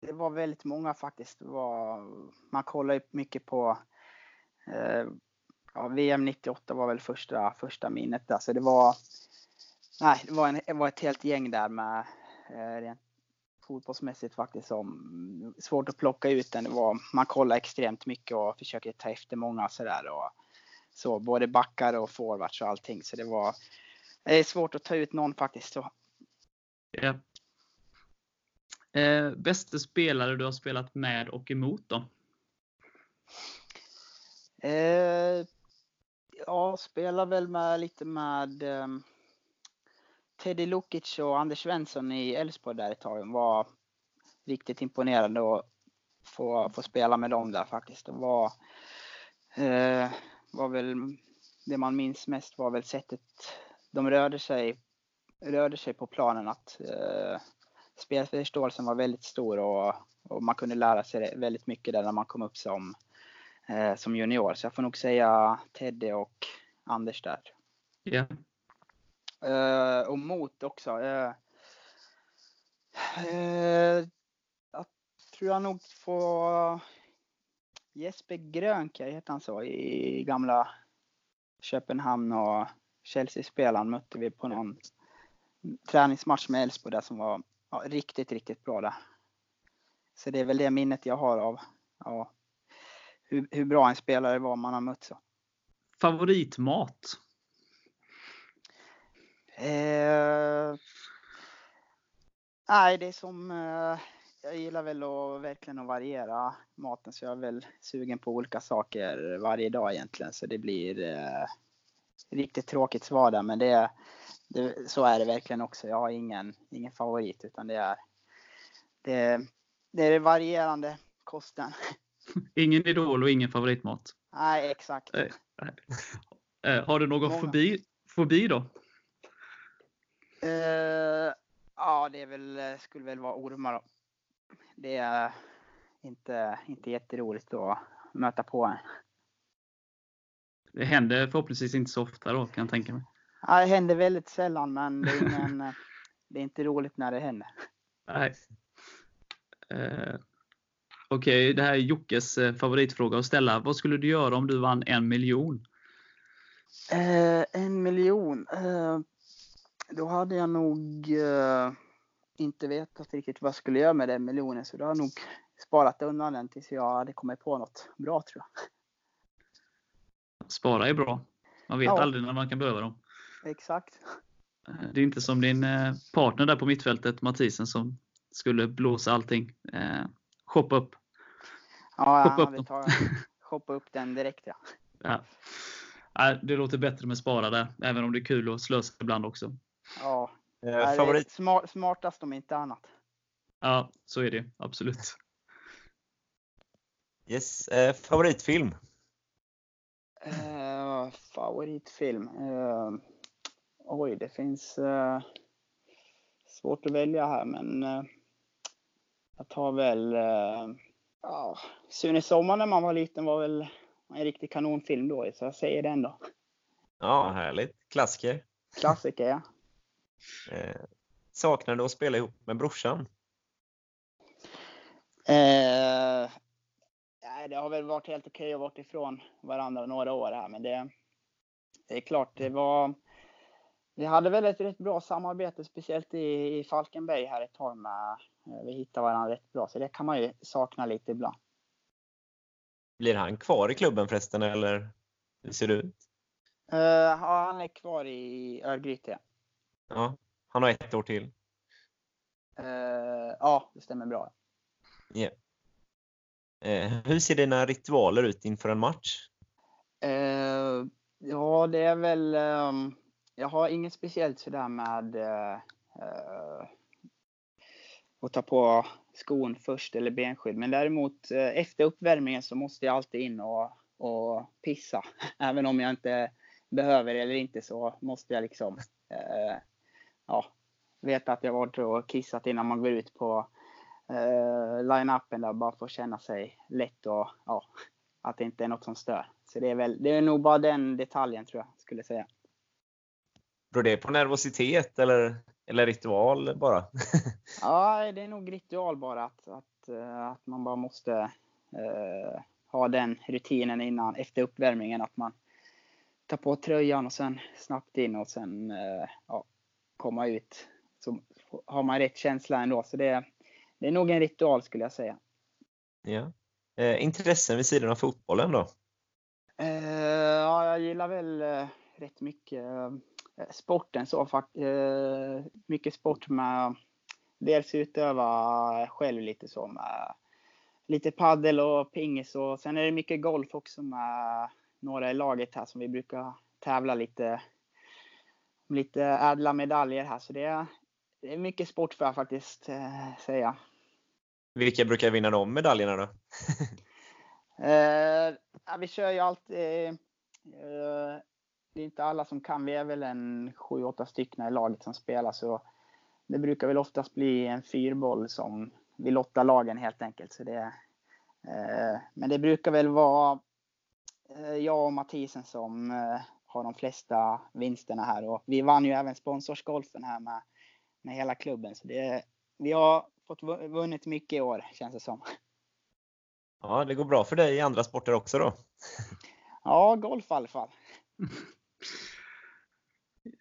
det var väldigt många faktiskt. Var, man kollar ju mycket på eh, ja, VM 98 var väl första, första minnet där. Så det var, nej, det var, en, det var ett helt gäng där med eh, rent fotbollsmässigt faktiskt som svårt att plocka ut den. Det var, man kollar extremt mycket och försöker ta efter många sådär. Och, så, både backar och forwards och allting. Så det var, det är svårt att ta ut någon faktiskt. Så. Ja. Eh, bästa spelare du har spelat med och emot då? Eh, ja, spelar väl med lite med eh, Teddy Lukic och Anders Svensson i Elfsborg där ett tag. Det Var riktigt imponerande att få, få spela med dem där faktiskt. Det var, eh, var väl det man minns mest var väl sättet de rörde sig, rörde sig på planen att eh, spelförståelsen var väldigt stor och, och, man kunde lära sig väldigt mycket där när man kom upp som, eh, som junior. Så jag får nog säga Teddy och Anders där. Ja. Eh, och mot också. Eh, eh, jag tror jag nog får Jesper Grönkaj, heter han så, i gamla Köpenhamn och Chelsea-spelaren mötte vi på någon träningsmatch med Elfsborg där som var ja, riktigt, riktigt bra där. Så det är väl det minnet jag har av ja, hur, hur bra en spelare var man har mött. Så. Favoritmat? Eh, nej, det är som eh, jag gillar väl att verkligen att variera maten så jag är väl sugen på olika saker varje dag egentligen. Så det blir eh, riktigt tråkigt svar där, men det, det, så är det verkligen också. Jag har ingen, ingen favorit utan det är det, det är varierande kosten. *laughs* Ingen idol och ingen favoritmat? Nej, exakt. Nej. Eh, har du någon fobi, fobi då? Uh, ja, det väl, skulle väl vara ormar. Då. Det är inte, inte jätteroligt att möta på en. Det händer förhoppningsvis inte så ofta då kan jag tänka mig. Ja, det händer väldigt sällan men det är, ingen, *laughs* det är inte roligt när det händer. Nej. Eh, Okej, okay, det här är Jockes eh, favoritfråga att ställa. Vad skulle du göra om du vann en miljon? Eh, en miljon? Eh, då hade jag nog eh, inte vetat riktigt vad jag skulle göra med den miljonen så då hade jag nog sparat undan den tills jag hade kommit på något bra tror jag. Spara är bra. Man vet ja. aldrig när man kan behöva dem. Exakt. Eh, det är inte som din eh, partner där på mittfältet, Mathisen, som skulle blåsa allting. Eh, shoppa upp. Ja, shoppa upp, tar, *laughs* shoppa upp den direkt ja. ja. Det låter bättre med spara där, även om det är kul att slösa ibland också. Ja, Eh, favorit? Smart, smartast om inte annat. Ja, så är det absolut. Yes. Eh, favoritfilm? Uh, favoritfilm? Uh, oj, det finns uh, svårt att välja här, men jag tar väl Ja, Sune Sommar när man var liten var väl en riktig kanonfilm då, så jag säger den då. Ja, härligt. Klassiker. Klassiker, ja. *laughs* Eh, saknar du att spela ihop med brorsan? Eh, det har väl varit helt okej att vara ifrån varandra några år här, men det, det är klart, det var vi hade väl ett rätt bra samarbete, speciellt i, i Falkenberg här ett tag med. Eh, vi hittade varandra rätt bra, så det kan man ju sakna lite ibland. Blir han kvar i klubben förresten, eller hur ser det ut? Uh, ja, han är kvar i Örgryte. Ja, han har ett år till. Uh, ja, det stämmer bra. Yeah. Uh, hur ser dina ritualer ut inför en match? Ja, det är väl um, jag har inget speciellt sådär med eh, eh, att ta på skon först eller benskydd. Men däremot eh, efter uppvärmningen så måste jag alltid in och, och pissa. *laughs* Även om jag inte behöver eller inte så måste jag liksom eh, ja, veta att jag varit och kissat innan man går ut på eh, line-upen där bara för att känna sig lätt och ja, att det inte är något som stör. Så det är väl, det är nog bara den detaljen tror jag skulle säga. Beror det på nervositet eller, eller ritual bara? *laughs* ja, det är nog ritual bara. Att, att, eh, att man bara måste uh, ha den rutinen innan, efter uppvärmningen. Att man tar på tröjan och sen snabbt in och sen uh, ja, komma ut. Så har man rätt känsla ändå. Så det, det är nog en ritual skulle jag säga. Ja. Eh, intressen vid sidan av fotbollen då? Eh, ja, jag gillar väl eh, rätt mycket Eh, sporten så. Eh, mycket sport med dels utöva själv lite så med lite paddel och pingis och sen är det mycket golf också med några i laget här som vi brukar tävla lite lite ädla medaljer här så det är, det är mycket sport får jag faktiskt eh, säga. Vilka brukar vinna de medaljerna då? *laughs* eh, vi kör ju alltid eh, det är inte alla som kan. Vi är väl en 7-8 stycken i laget som spelar så det brukar väl oftast bli en fyrboll som vi lottar lagen helt enkelt. Så det, eh, men det brukar väl vara eh, jag och Mathisen som eh, har de flesta vinsterna här och vi vann ju även sponsorsgolfen här med, med hela klubben. Så det, vi har fått vunnit mycket i år känns det som. Ja, det går bra för dig i andra sporter också då? Ja, golf i alla fall. *laughs*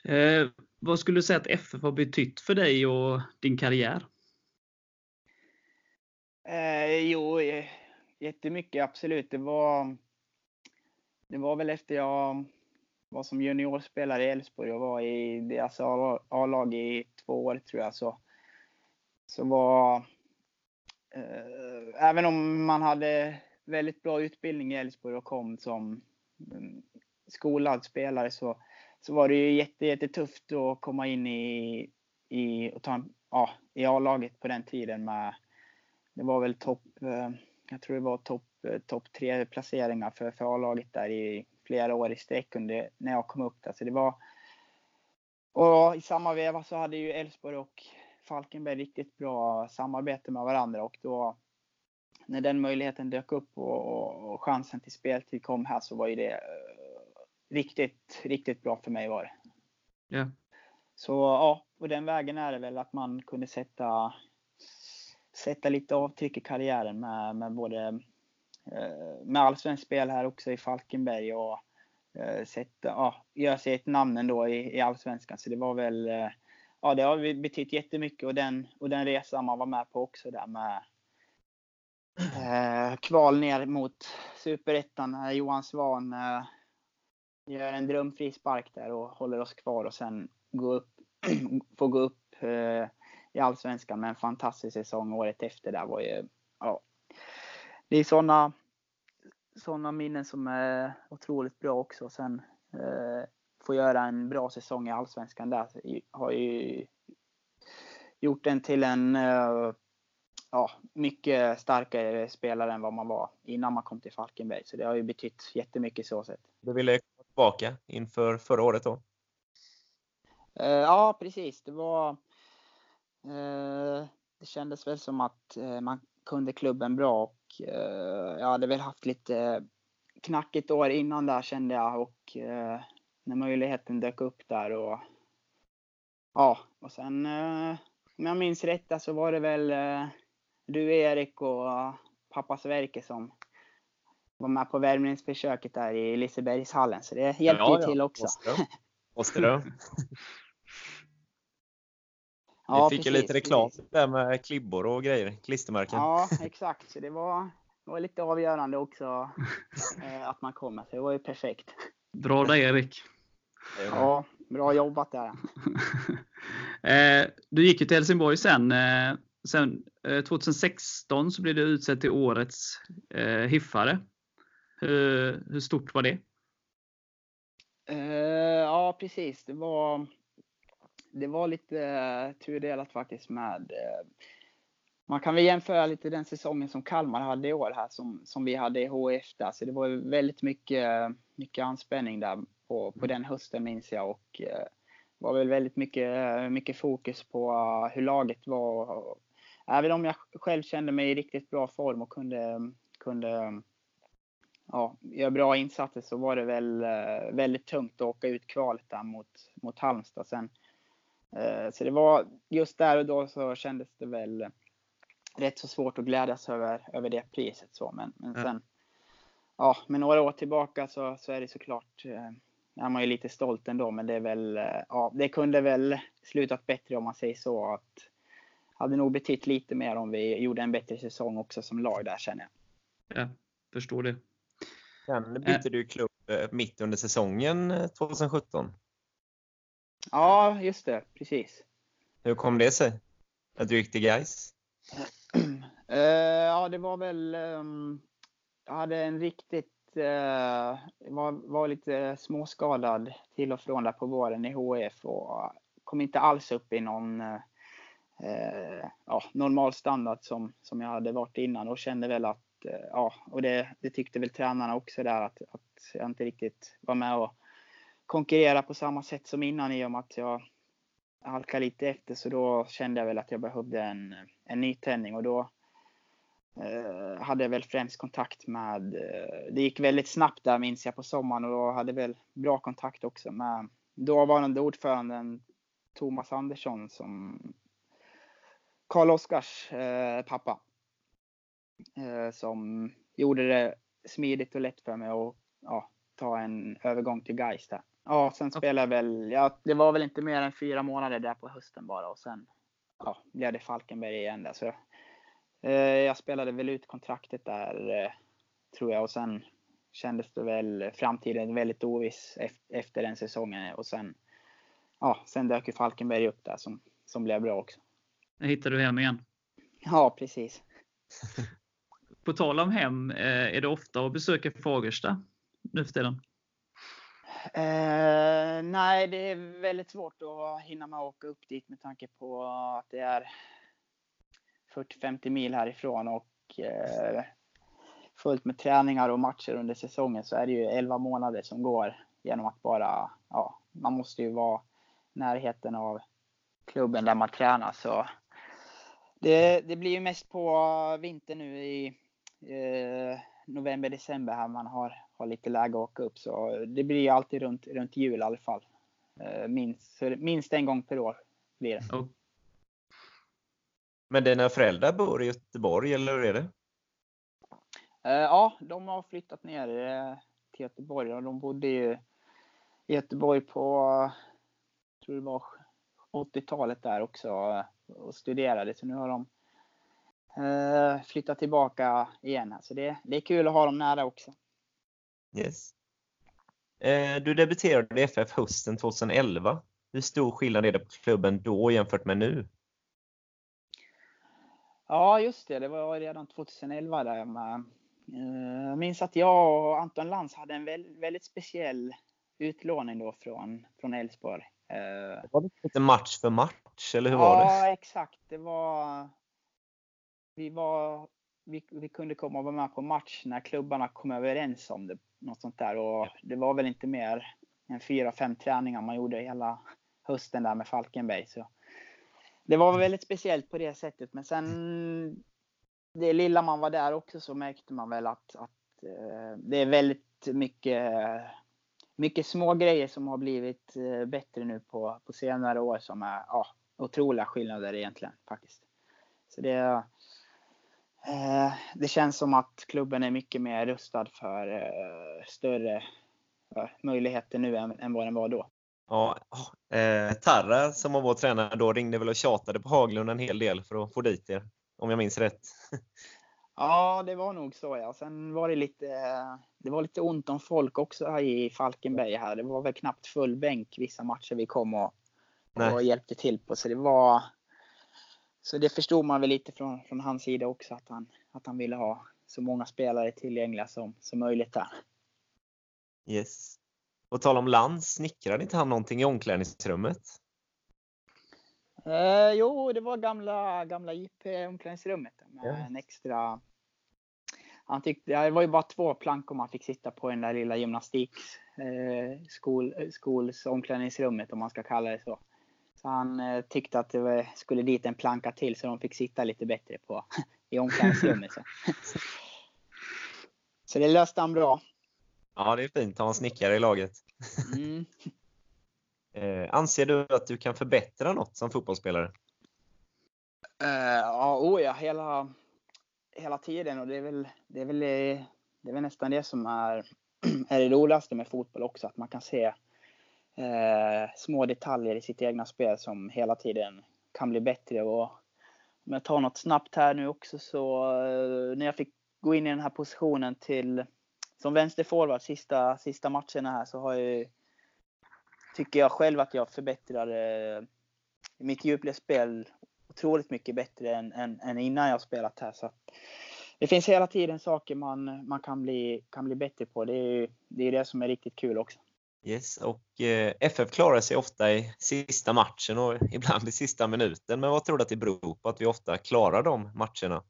Eh, vad skulle du säga att FF har betytt för dig och din karriär? Eh, jo, eh, jättemycket absolut. Det var, det var väl efter jag var som juniorspelare i Elfsborg och var i deras A-lag i två år tror jag. Så, så var, eh, även om man hade väldigt bra utbildning i Elfsborg och kom som mm, skolad spelare så, så var det ju jätte, jättetufft att komma in i, i, och ta ja, i A-laget på den tiden med, det var väl topp, eh, jag tror det var topp eh, top tre placeringar för, för A-laget där i flera år i sträck under, när jag kom upp där. Så det var, och i samma veva så hade ju Elfsborg och Falkenberg riktigt bra samarbete med varandra och då när den möjligheten dök upp och, och, och chansen till speltid kom här så var ju det eh, riktigt, riktigt bra för mig var det. Ja. Så ja, på den vägen är det väl att man kunde sätta, sätta lite avtryck i karriären med, med både eh, med allsvenskt spel här också i Falkenberg och eh, sätta, ja, göra sig ett namn ändå i, i allsvenskan. Så det var väl, eh, ja det har betytt jättemycket och den, och den resan man var med på också där med eh, kval ner mot superettan. Johan Svan eh, gör en drömfri spark där och håller oss kvar och sen gå upp, *clears throat* få gå upp eh, i Allsvenskan med en fantastisk säsong året efter. Där var ju, ja, det är sådana såna minnen som är otroligt bra också. Sen eh, få göra en bra säsong i Allsvenskan där har ju gjort den till en eh, ja, mycket starkare spelare än vad man var innan man kom till Falkenberg. Så det har ju betytt jättemycket så sätt. Du ville tillbaka inför förra året då? Eh, ja, precis. Det var eh, det kändes väl som att eh, man kunde klubben bra och jag hade väl haft lite knackigt år innan där kände jag och när möjligheten dök upp där och ja, och sen om jag minns rätt så var det väl du Erik och pappa Sverker som var med på värmningsförsöket där i Lisebergshallen så det hjälpte ja, ju till också. Måste, måste du. Ja, Vi fick ju lite reklam där med klibbor och grejer, klistermärken. Ja, exakt. Så det var, det var lite avgörande också *laughs* eh, att man kommer. Så det var ju perfekt. Bra där Erik. Ja, bra jobbat där. *laughs* Eh, du gick ju till Helsingborg sen. Eh, sen 2016 så blev du utsedd till årets hiffare. Hur, hur stort var det? Eh, ja, precis. Det var det var lite uh, tudelat faktiskt med uh, man kan väl jämföra lite den säsongen som Kalmar hade i år här som, som vi hade i HF där. Så det var väldigt mycket, mycket anspänning där på, på den hösten minns jag och eh, var väl väldigt mycket, mycket fokus på hur laget var. Och, även om jag själv kände mig i riktigt bra form och kunde, kunde ja, göra bra insatser så var det väl väldigt tungt att åka ut kvalet där mot, mot Halmstad. Sen Eh, så det var just där och då så kändes det väl rätt så svårt att glädjas över, över det priset. Så. Men, men sen, mm. ja, med några år tillbaka så, så är det såklart, eh, är man ju lite stolt ändå, men det är väl, eh, ja, det kunde väl slutat bättre om man säger så. Att, hade nog betytt lite mer om vi gjorde en bättre säsong också som lag där känner jag. Ja, förstår det. Sen bytte du klubb mitt under säsongen 2017. Ja, just det. Precis. Hur kom det sig? Att du gick till Gais? *clears throat* ja, det var väl... Um, jag hade en riktigt... Var, var lite småskadad till och från där på våren i HF och kom inte alls upp i någon ja, normal standard som, som jag hade varit innan och kände väl att, Eh, ja, och det, det tyckte väl tränarna också där att, att jag inte riktigt var med och konkurrera på samma sätt som innan i och med att jag halkade lite efter. Så då kände jag väl att jag behövde en, en nytändning och då eh, hade jag väl främst kontakt med, eh, det gick väldigt snabbt där minns jag på sommaren och då hade väl bra kontakt också med dåvarande ordföranden Thomas Andersson som Karl Oskars eh, pappa. Eh, som gjorde det smidigt och lätt för mig att ja, ta en övergång till Gais där. Ja, sen spelade jag väl, ja, det var väl inte mer än fyra månader där på hösten bara och sen ja, blev det Falkenberg igen där. Så, eh, jag spelade väl ut kontraktet där eh, tror jag och sen kändes det väl framtiden väldigt oviss efter den säsongen och sen, ja, sen dök ju Falkenberg upp där som, som blev bra också. Nu hittar du hem igen. Ja, precis. *laughs* På tal om hem, eh, är det ofta att besöka Fagersta nu för tiden? Eh, nej, det är väldigt svårt att hinna med att åka upp dit med tanke på att det är 40-50 mil härifrån och eh, fullt med träningar och matcher under säsongen så är det ju 11 månader som går genom att bara, ja, man måste ju vara i närheten av klubben där man tränar. Så det, det blir ju mest på vintern nu i eh, november, december här man har, har lite läge att åka upp. Så det blir alltid runt, runt jul i alla fall. Eh, minst, minst en gång per år blir det. Mm. Men dina föräldrar bor i Göteborg eller hur är det? Eh, ja, de har flyttat ner eh, till Göteborg och de bodde ju i Göteborg på, tror det var 80-talet där också och studerade. Så nu har de eh, flytta tillbaka igen. Så det, det är kul att ha dem nära också. Yes. Eh, du debuterade i FF hösten 2011. Hur stor skillnad är det på klubben då jämfört med nu? Ja, just det. Det var redan 2011 där med. Eh, jag minns att jag och Anton Lantz hade en väldigt speciell utlåning då från, från Elfsborg. Det var lite match för match eller hur var det? Ja, exakt. Det var... Vi var... Vi, vi kunde komma och vara med på match när klubbarna kom överens om det. Något sånt där. Och det var väl inte mer än fyra, fem träningar man gjorde hela hösten där med Falkenberg. Så det var väldigt speciellt på det sättet. Men sen det lilla man var där också så märkte man väl att, att eh, det är väldigt mycket, mycket små grejer som har blivit eh, bättre nu på, på senare år som är ja, otroliga skillnader egentligen faktiskt. Så det, det känns som att klubben är mycket mer rustad för eh, större möjligheter nu än, än vad den var då. Ja, eh, Tarra som var vår tränare då ringde väl och tjatade på Haglund en hel del för att få dit er, om jag minns rätt. *laughs* Ja, det var nog så ja. Sen var det lite, det var lite ont om folk också här i Falkenberg här. Det var väl knappt full bänk vissa matcher vi kom och, och hjälpte till på. Så det var, så det förstod man väl lite från, från hans sida också att han, att han ville ha så många spelare tillgängliga som, som möjligt där. Yes. Och tala om Lans, snickrade inte han någonting i omklädningsrummet? Eh, jo, det var gamla, gamla IP-omklädningsrummet med ja. en extra... Han tyckte, det var ju bara två plankor man fick sitta på i den där lilla gymnastik eh, skol, omklädningsrummet om man ska kalla det så. Så han eh, tyckte att det var, skulle dit en planka till så de fick sitta lite bättre på *laughs* i omklädningsrummet. Så. så det löste han bra. Ja, det är fint att ha en snickare i laget. Mm. *laughs* Eh, anser du att du kan förbättra något som fotbollsspelare? Uh, ja, oh ja, hela, hela tiden och det är väl, det är väl, det är väl nästan det som är, *clears throat* är det roligaste med fotboll också, att man kan se eh, små detaljer i sitt egna spel som hela tiden kan bli bättre. Och om jag tar något snabbt här nu också så eh, när jag fick gå in i den här positionen till som vänsterforward sista, sista matcherna här så har jag tycker jag själv att jag förbättrar eh, mitt djupledsspel otroligt mycket bättre än, än, än, innan jag spelat här. Så det finns hela tiden saker man, man kan, bli, kan bli bättre på. Det är det, är det som är riktigt kul också. Yes, och eh, FF klarar sig ofta i sista matchen och ibland i sista minuten. Men vad tror du att det beror på att vi ofta klarar de matcherna?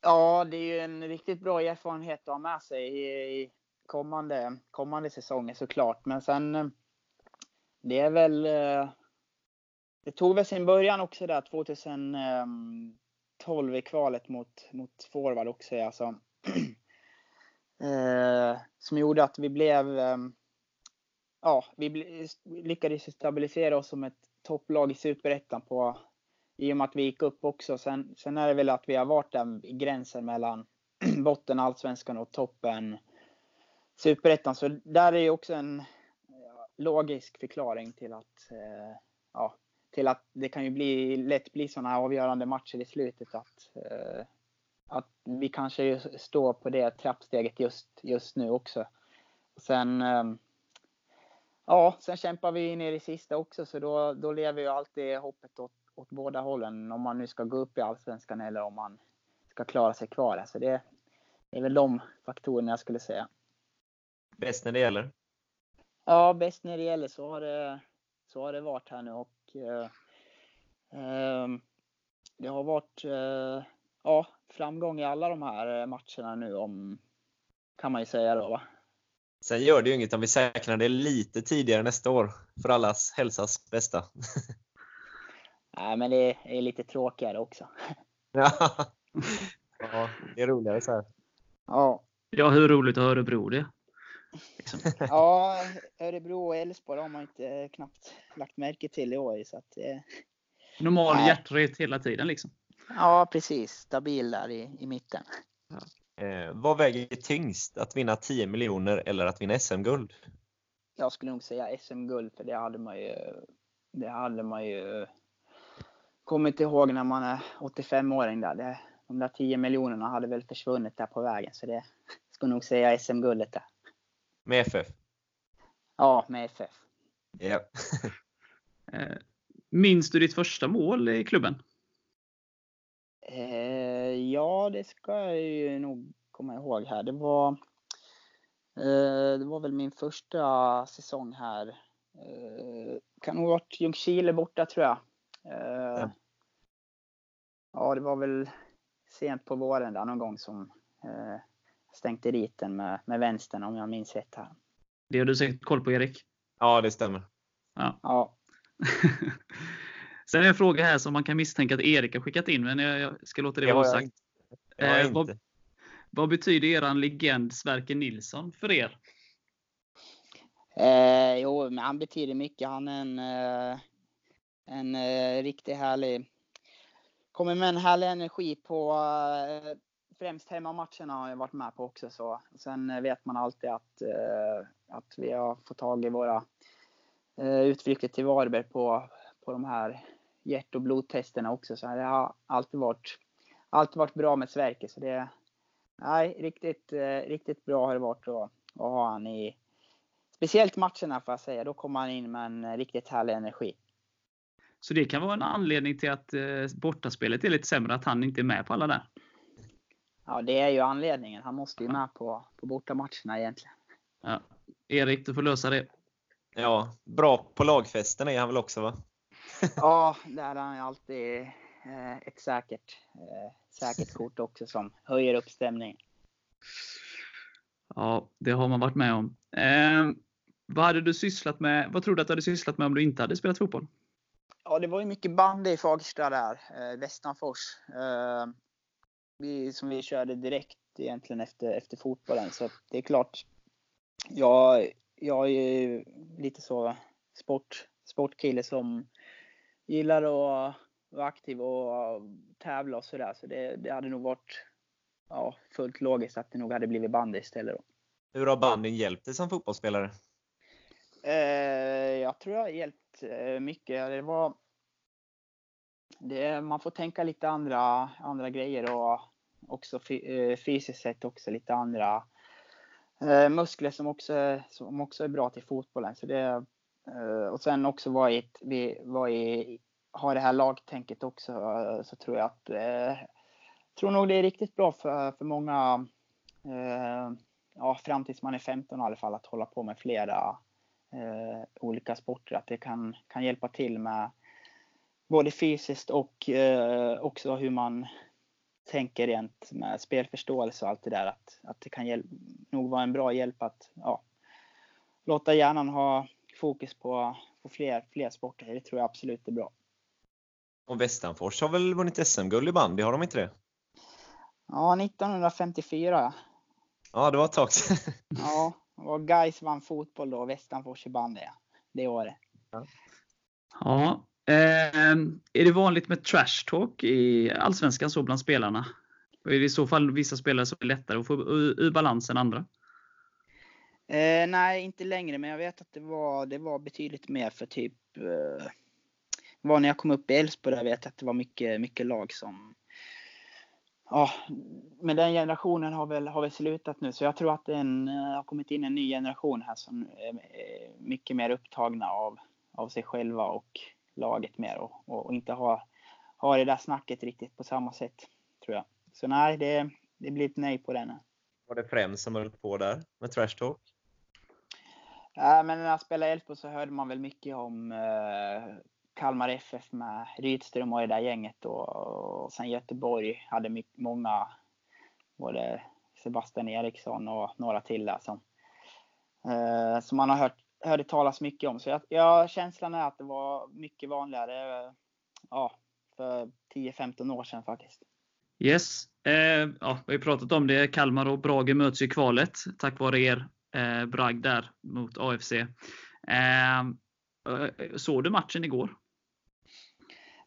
Ja, det är ju en riktigt bra erfarenhet att ha med sig i, i kommande, kommande säsonger såklart. Men sen, eh, det är väl, eh, det tog väl sin början också där 2012 i kvalet mot, mot forward också. Alltså, *clears throat* eh, som gjorde att vi blev, ehm, ja, vi lyckades stabilisera oss som ett topplag i Superettan på i och med att vi gick upp också. Sen, sen är det väl att vi har varit där i gränsen mellan *clears throat* botten allsvenskan och toppen superettan. Så där är ju också en logisk förklaring till att, eh, ja, till att det kan ju bli, lätt bli sådana avgörande matcher i slutet. Att, eh, att vi kanske står på det trappsteget just, just nu också. Sen, eh, ja, sen kämpar vi ner i sista också så då, då lever ju alltid hoppet åt åt båda hållen om man nu ska gå upp i Allsvenskan eller om man ska klara sig kvar. Alltså det, det är väl de faktorerna jag skulle säga. Bäst när det gäller? Ja, bäst när det gäller. Så har det, så har det varit här nu och eh, eh, det har varit eh, ja, framgång i alla de här eh, matcherna nu om kan man ju säga då. Va? Sen gör det ju inget om vi säkrar det lite tidigare nästa år för allas hälsas bästa. *laughs* Nej, men det är lite tråkigare också. *laughs* ja. det är roligare så här. Ja. Ja, hur roligt har Örebro det? Liksom. *laughs* ja, Örebro och Elfsborg har man inte knappt lagt märke till i år. Så att, eh, Normal nej. hjärtret hela tiden liksom? Ja, precis. Stabil där i, i mitten. Ja. Eh, vad väger tyngst? Att vinna 10 miljoner eller att vinna SM-guld? Jag skulle nog säga SM-guld, för det hade man ju, det hade man ju kommer inte ihåg när man är 85-åring där. Det, de där 10 miljonerna hade väl försvunnit där på vägen. Så det skulle nog säga SM-guldet där. Med FF? Ja, med FF. Ja. Eh, minns du ditt första mål i klubben? Eh, ja, det ska jag ju nog komma ihåg här. Det var, eh, det var väl min första säsong här. kan nog ha varit Ljungskile borta tror jag. Eh, ja. ja. det var väl sent på våren där någon gång som eh, stänkte dit den med, med vänstern om jag minns rätt här. Det har du säkert koll på Erik? Ja, det stämmer. Ja. ja. *laughs* Sen är en fråga här som man kan misstänka att Erik har skickat in, men jag ska låta det vara osagt. Eh, vad, vad, betyder eran legend Sverker Nilsson för er? Eh, jo, men han betyder mycket. Han är en, eh, en eh, riktigt härlig... Kommer med en härlig energi på eh, främst hemmamatcherna har jag varit med på också. Så. Sen vet man alltid att, eh, att vi har fått tag i våra eh, utflykter till Varberg på, på de här hjärt och blodtesterna också. Så det har alltid varit, alltid varit bra med Sverker. Så det, nej, riktigt, eh, riktigt bra har det varit att, att ha han i Speciellt matcherna får jag säga. Då kommer han in med en riktigt härlig energi. Så det kan vara en anledning till att eh, bortaspelet är lite sämre, att han inte är med på alla där? Ja, det är ju anledningen. Han måste ju med på, på bortamatcherna egentligen. Ja. Erik, du får lösa det. Ja, bra på lagfesten är han väl också va? Ja, där är han alltid eh, ett säkert, eh, säkert kort också som höjer upp stämningen. Ja, det har man varit med om. Eh, vad hade du sysslat med? Vad tror du att du hade sysslat med om du inte hade spelat fotboll? Ja, det var ju mycket bandy i Fagersta där, eh, Västanfors. Eh, vi, som vi körde direkt egentligen efter, efter fotbollen. Så det är klart, jag, jag är ju lite så sport, sportkille som gillar att vara aktiv och tävla och sådär. Så det, det hade nog varit ja, fullt logiskt att det nog hade blivit bandy istället. Då. Hur har bandyn hjälpt dig som fotbollsspelare? Eh, jag tror jag har hjälpt eh, mycket. Det var, det, man får tänka lite andra, andra grejer och också eh, fysiskt sett också lite andra eh, muskler som också, som också är bra till fotbollen. Så det, Eh, och sen också vara i, vi var i, ha det här lagtänket också eh, så tror jag att eh, tror nog det är riktigt bra för, för många ja, fram tills man är 15 i alla fall att hålla på med flera eh, olika sporter. Att det kan, kan hjälpa till med både fysiskt och eh, också hur man tänker rent med spelförståelse och allt det där. Att, att det kan nog vara en bra hjälp att ja, låta hjärnan ha fokus på, på fler, fler sporter. Det tror jag absolut är bra. Och Västanfors har väl vunnit SM-guld i bandy, har de inte det? Ja, 1954. Ja, det var ett tag sedan. *laughs* ja, och *laughs* Gais vann fotboll då och Västanfors i bandy det året. Ja. ja. Eh, är det vanligt med trash talk i Allsvenskan så bland spelarna? Och är det i så fall vissa spelare som är lättare att få ur balans än andra? Eh, nej, inte längre, men jag vet att det var, det var betydligt mer för typ eh, var när jag kom upp i Elfsborg, jag vet att det var mycket, mycket lag som ja, men den generationen har väl, har väl slutat nu, så jag tror att det en, eh, har kommit in en ny generation här som är mycket mer upptagna av, av sig själva och laget mer och, och, och inte har, har det där snacket riktigt på samma sätt, tror jag. Så nej, det, det blir ett nej på den. Var det Frem som höll på där med trash talk? Men när jag spelade Elfsborg så hörde man väl mycket om eh, Kalmar FF med Rydström och det där gänget och, och sen Göteborg hade mycket, många, både Sebastian Eriksson och några till där som, eh, som man har hört, hörde talas mycket om. Så jag, jag, känslan är att det var mycket vanligare ja, för 10-15 år sedan faktiskt. Yes, eh, ja, vi har pratat om det. Kalmar och Brage möts i kvalet tack vare er eh, bragd där mot AFC. Eh, eh, såg du matchen igår?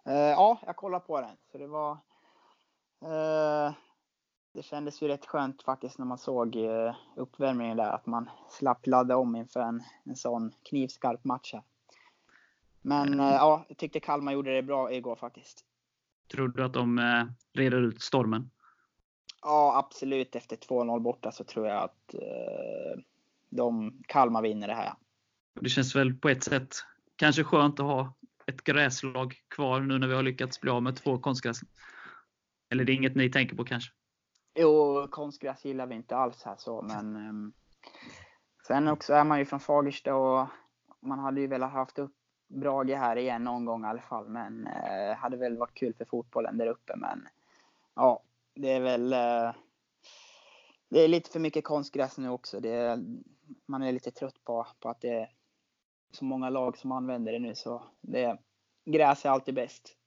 Eh, ja, jag kollade på den. Så det var... Eh, det kändes ju rätt skönt faktiskt när man såg eh, uppvärmningen där. Att man slapp ladda om inför en, en sån knivskarp match här. Men mm. ja, jag tyckte Kalmar gjorde det bra igår faktiskt. Tror du att de eh, reder ut stormen? Ja, absolut. Efter 2-0 borta så tror jag att eh, de, Kalmar vinner det här. Det känns väl på ett sätt kanske skönt att ha ett gräslag kvar nu när vi har lyckats bli av med två konstgräs? Eller det är inget ni tänker på kanske? Jo, konstgräs gillar vi inte alls här så, men um, sen också är man ju från Fagersta och man hade ju velat haft upp Brage här igen någon gång i alla fall. Men eh, hade väl varit kul för fotbollen där uppe. Men ja, det är väl eh, det är lite för mycket konstgräs nu också. Är, man är lite trött på, på att det är så många lag som använder det nu. Så det, gräs är alltid bäst.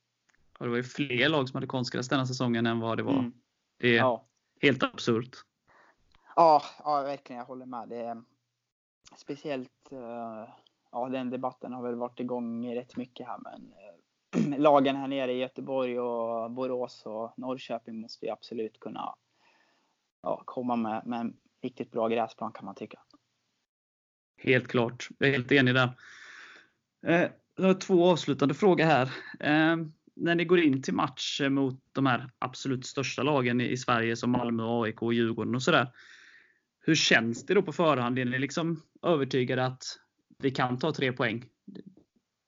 Och det var ju fler lag som hade konstgräs denna säsongen än vad det var. Mm. Det är Ja. helt absurt. Ja, ja, verkligen. Jag håller med. Det är, speciellt, eh, ja den debatten har väl varit igång rätt mycket här. Men eh, *clears throat* lagen här nere i Göteborg och Borås och Norrköping måste ju absolut kunna ja, komma med, med en riktigt bra gräsplan kan man tycka. Helt klart. Jag är helt enig där. Eh, jag har två avslutande frågor här. Eh, när ni går in till match mot de här absolut största lagen i, Sverige som Malmö, AIK och Djurgården och sådär. Hur känns det då på förhand? Är ni liksom övertygade att vi kan ta tre poäng?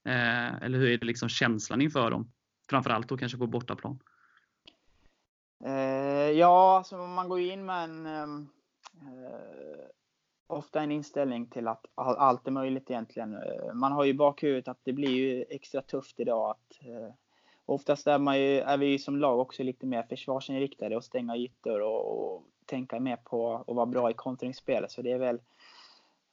Eh, eller hur är det liksom känslan inför dem? Framförallt då kanske på bortaplan. Eh, Eh, ja, alltså man går ju in med en ehm, eh, ofta en inställning till att allt är möjligt egentligen. Eh, man har ju i bakhuvudet att det blir ju extra tufft idag. Att, eh, oftast är, man ju, är vi ju som lag också lite mer försvarsinriktade och stänga ytor och, och tänka mer på att vara bra i kontringsspelet. Så det är väl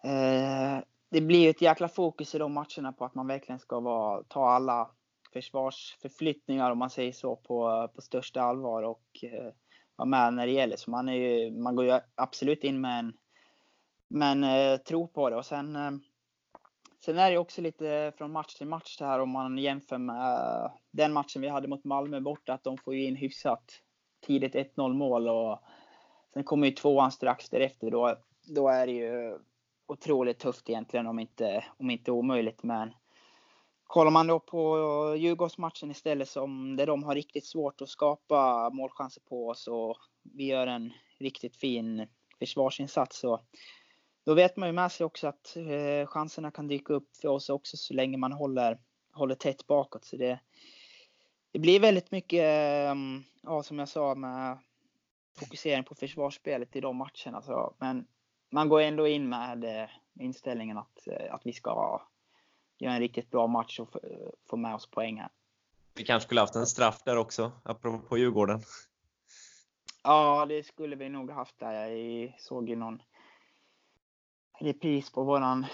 eh, det blir ju ett jäkla fokus i de matcherna på att man verkligen ska vara, ta alla försvarsförflyttningar om man säger så på, på största allvar och eh, vara med när det gäller. Så man, är ju, man går ju absolut in med en, med en eh, tro på det. Och sen, eh, sen är det också lite från match till match det här om man jämför med eh, den matchen vi hade mot Malmö borta. Att de får ju in hyfsat tidigt 1-0 mål och sen kommer ju tvåan strax därefter. Då, då är det ju otroligt tufft egentligen om inte, om inte omöjligt. Men kollar man då på Djurgårdsmatchen istället som där de har riktigt svårt att skapa målchanser på oss och vi gör en riktigt fin försvarsinsats så då vet man ju med sig också att eh, chanserna kan dyka upp för oss också så länge man håller, håller tätt bakåt. Så det, det blir väldigt mycket, eh, ja, som jag sa, med fokusering på försvarsspelet i de matcherna. Så, men man går ändå in med eh, inställningen att, eh, att vi ska göra en riktigt bra match och få- få med oss poäng här. Vi kanske skulle haft en straff där också, apropå Djurgården. Ja, det skulle vi nog haft där. Jag såg ju någon repris på våran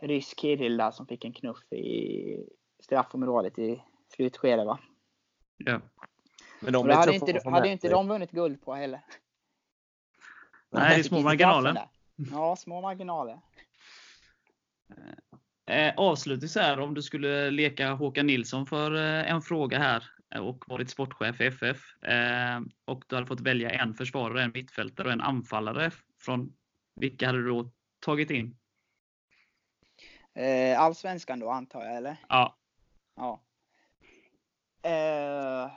rysk Kirill där som fick en knuff i straffområdet i slutskedet va? Ja. Men de hade inte, hade inte de vunnit guld på heller. Nej, det är små marginaler. Ja, små marginaler. Eh, avslutningsvis här, om du skulle leka Håkan Nilsson för eh, en fråga här eh, och varit sportchef i FF och du hade fått välja en försvarare, en mittfältare och en anfallare från vilka hade du då tagit in? Allsvenskan då antar jag eller? Ja, Ja. Eh,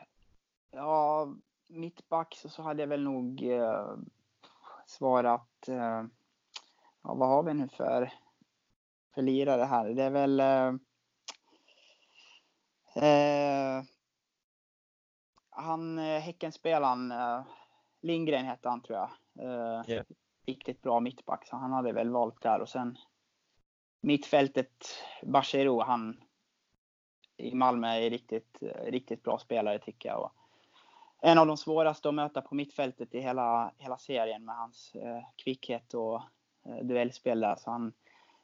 ja, mittback så, så hade jag väl nog eh, svarat. Eh, ja, vad har vi nu för, för lirare här? Det är väl. Eh, eh, han eh, Häckenspelaren eh, Lindgren hette han tror jag. Eh, Ja. Riktigt bra mittback så han hade väl valt där och sen mittfältet Bachirou han i Malmö är riktigt, riktigt bra spelare tycker jag. Och en av de svåraste att möta på mittfältet i hela, hela serien med hans eh, kvickhet och eh, duellspel där. Så han,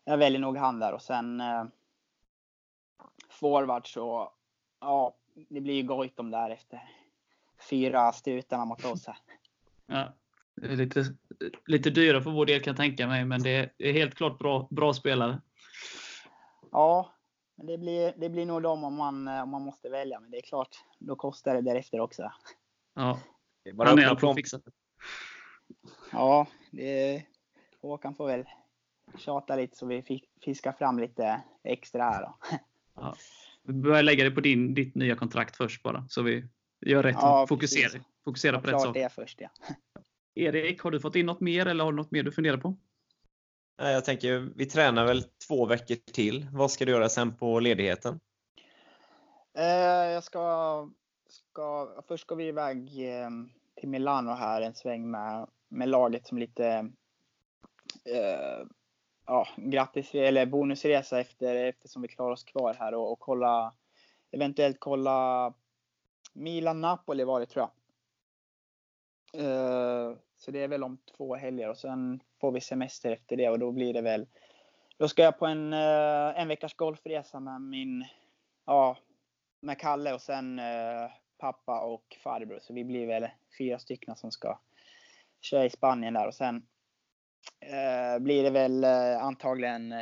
jag väljer nog han där och sen eh, forward så, ja, det blir ju Goitom där efter fyra strutarna mot oss här. ja. Det är lite, lite dyra för vår del kan jag tänka mig, men det är helt klart bra, bra spelare. Ja, men det blir, det blir nog dem om man, eh, om man måste välja. Men det är klart, då kostar det därefter också. Ja, Det är bara han är på fixat. Ja, det, Håkan får väl tjata lite så vi fi- fiskar fram lite extra här då. *laughs* Ja. Vi börjar lägga det på din, ditt nya kontrakt först bara, så vi gör rätt. Ja, fokusera precis. fokusera på rätt sak. det först ja. *laughs* Erik, har du fått in något mer eller har du något mer du funderar på? Nej, Jag tänker, vi tränar väl två veckor till. Vad ska du göra sen på ledigheten? Eh, jag ska, ska, först ska vi iväg eh, till Milano här en sväng med, med laget som lite eh, ja, grattis, eller bonusresa efter, eftersom vi klarar oss kvar här och, och kolla, eventuellt kolla Milan-Napoli var det tror jag. Uh, så det är väl om två helger och sen får vi semester efter det och då blir det väl då ska jag på en, uh, en veckas golfresa med min, ja, med Kalle och sen uh, pappa och farbror. Så vi blir väl fyra stycken som ska köra i Spanien där och sen blir det väl antagligen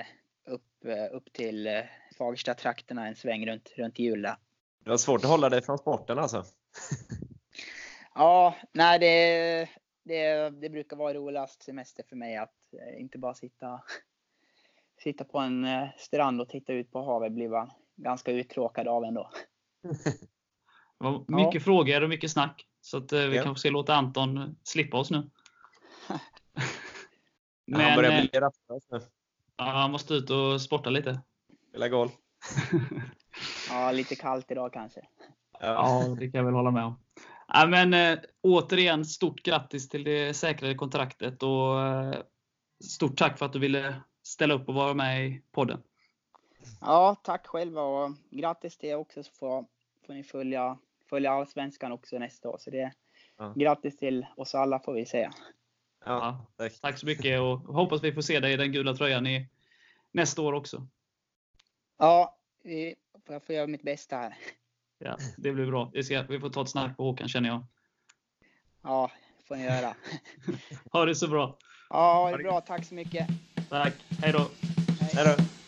upp, upp till Fagersta-trakterna en sväng runt, runt jul där. Det var svårt att hålla dig från sporten alltså? *laughs* ja, nej det, det, det brukar vara roligast semester för mig att eh, inte bara sitta, *laughs* sitta på en eh, strand och titta ut på havet. Blir man ganska uttråkad av ändå. *laughs* Det var mycket ja. frågor och mycket snack. Så att eh, vi ja. kanske ska låta Anton slippa oss nu. Men, han börjar bli rastlös nu. Ja, han måste ut och sporta lite. Spela golf. *laughs* ja, lite kallt idag kanske. Ja, det kan jag väl hålla med om. Ja, men, äh, återigen, stort grattis till det säkrade kontraktet och äh, stort tack för att du ville ställa upp och vara med i podden. Ja, tack själva och grattis till er också så får, får ni följa, följa Allsvenskan också nästa år. Så det, ja. Grattis till oss alla får vi säga. Ja, tack. tack så mycket och hoppas vi får se dig i den gula tröjan i nästa år också. Ja, jag får göra mitt bästa här. Ja, det blir bra. Vi, ska, vi får ta ett snack på Håkan känner jag. Ja, får ni göra. *laughs* ha det så bra. Ja, ha det bra. Tack så mycket. Tack. Hej då. Hej då.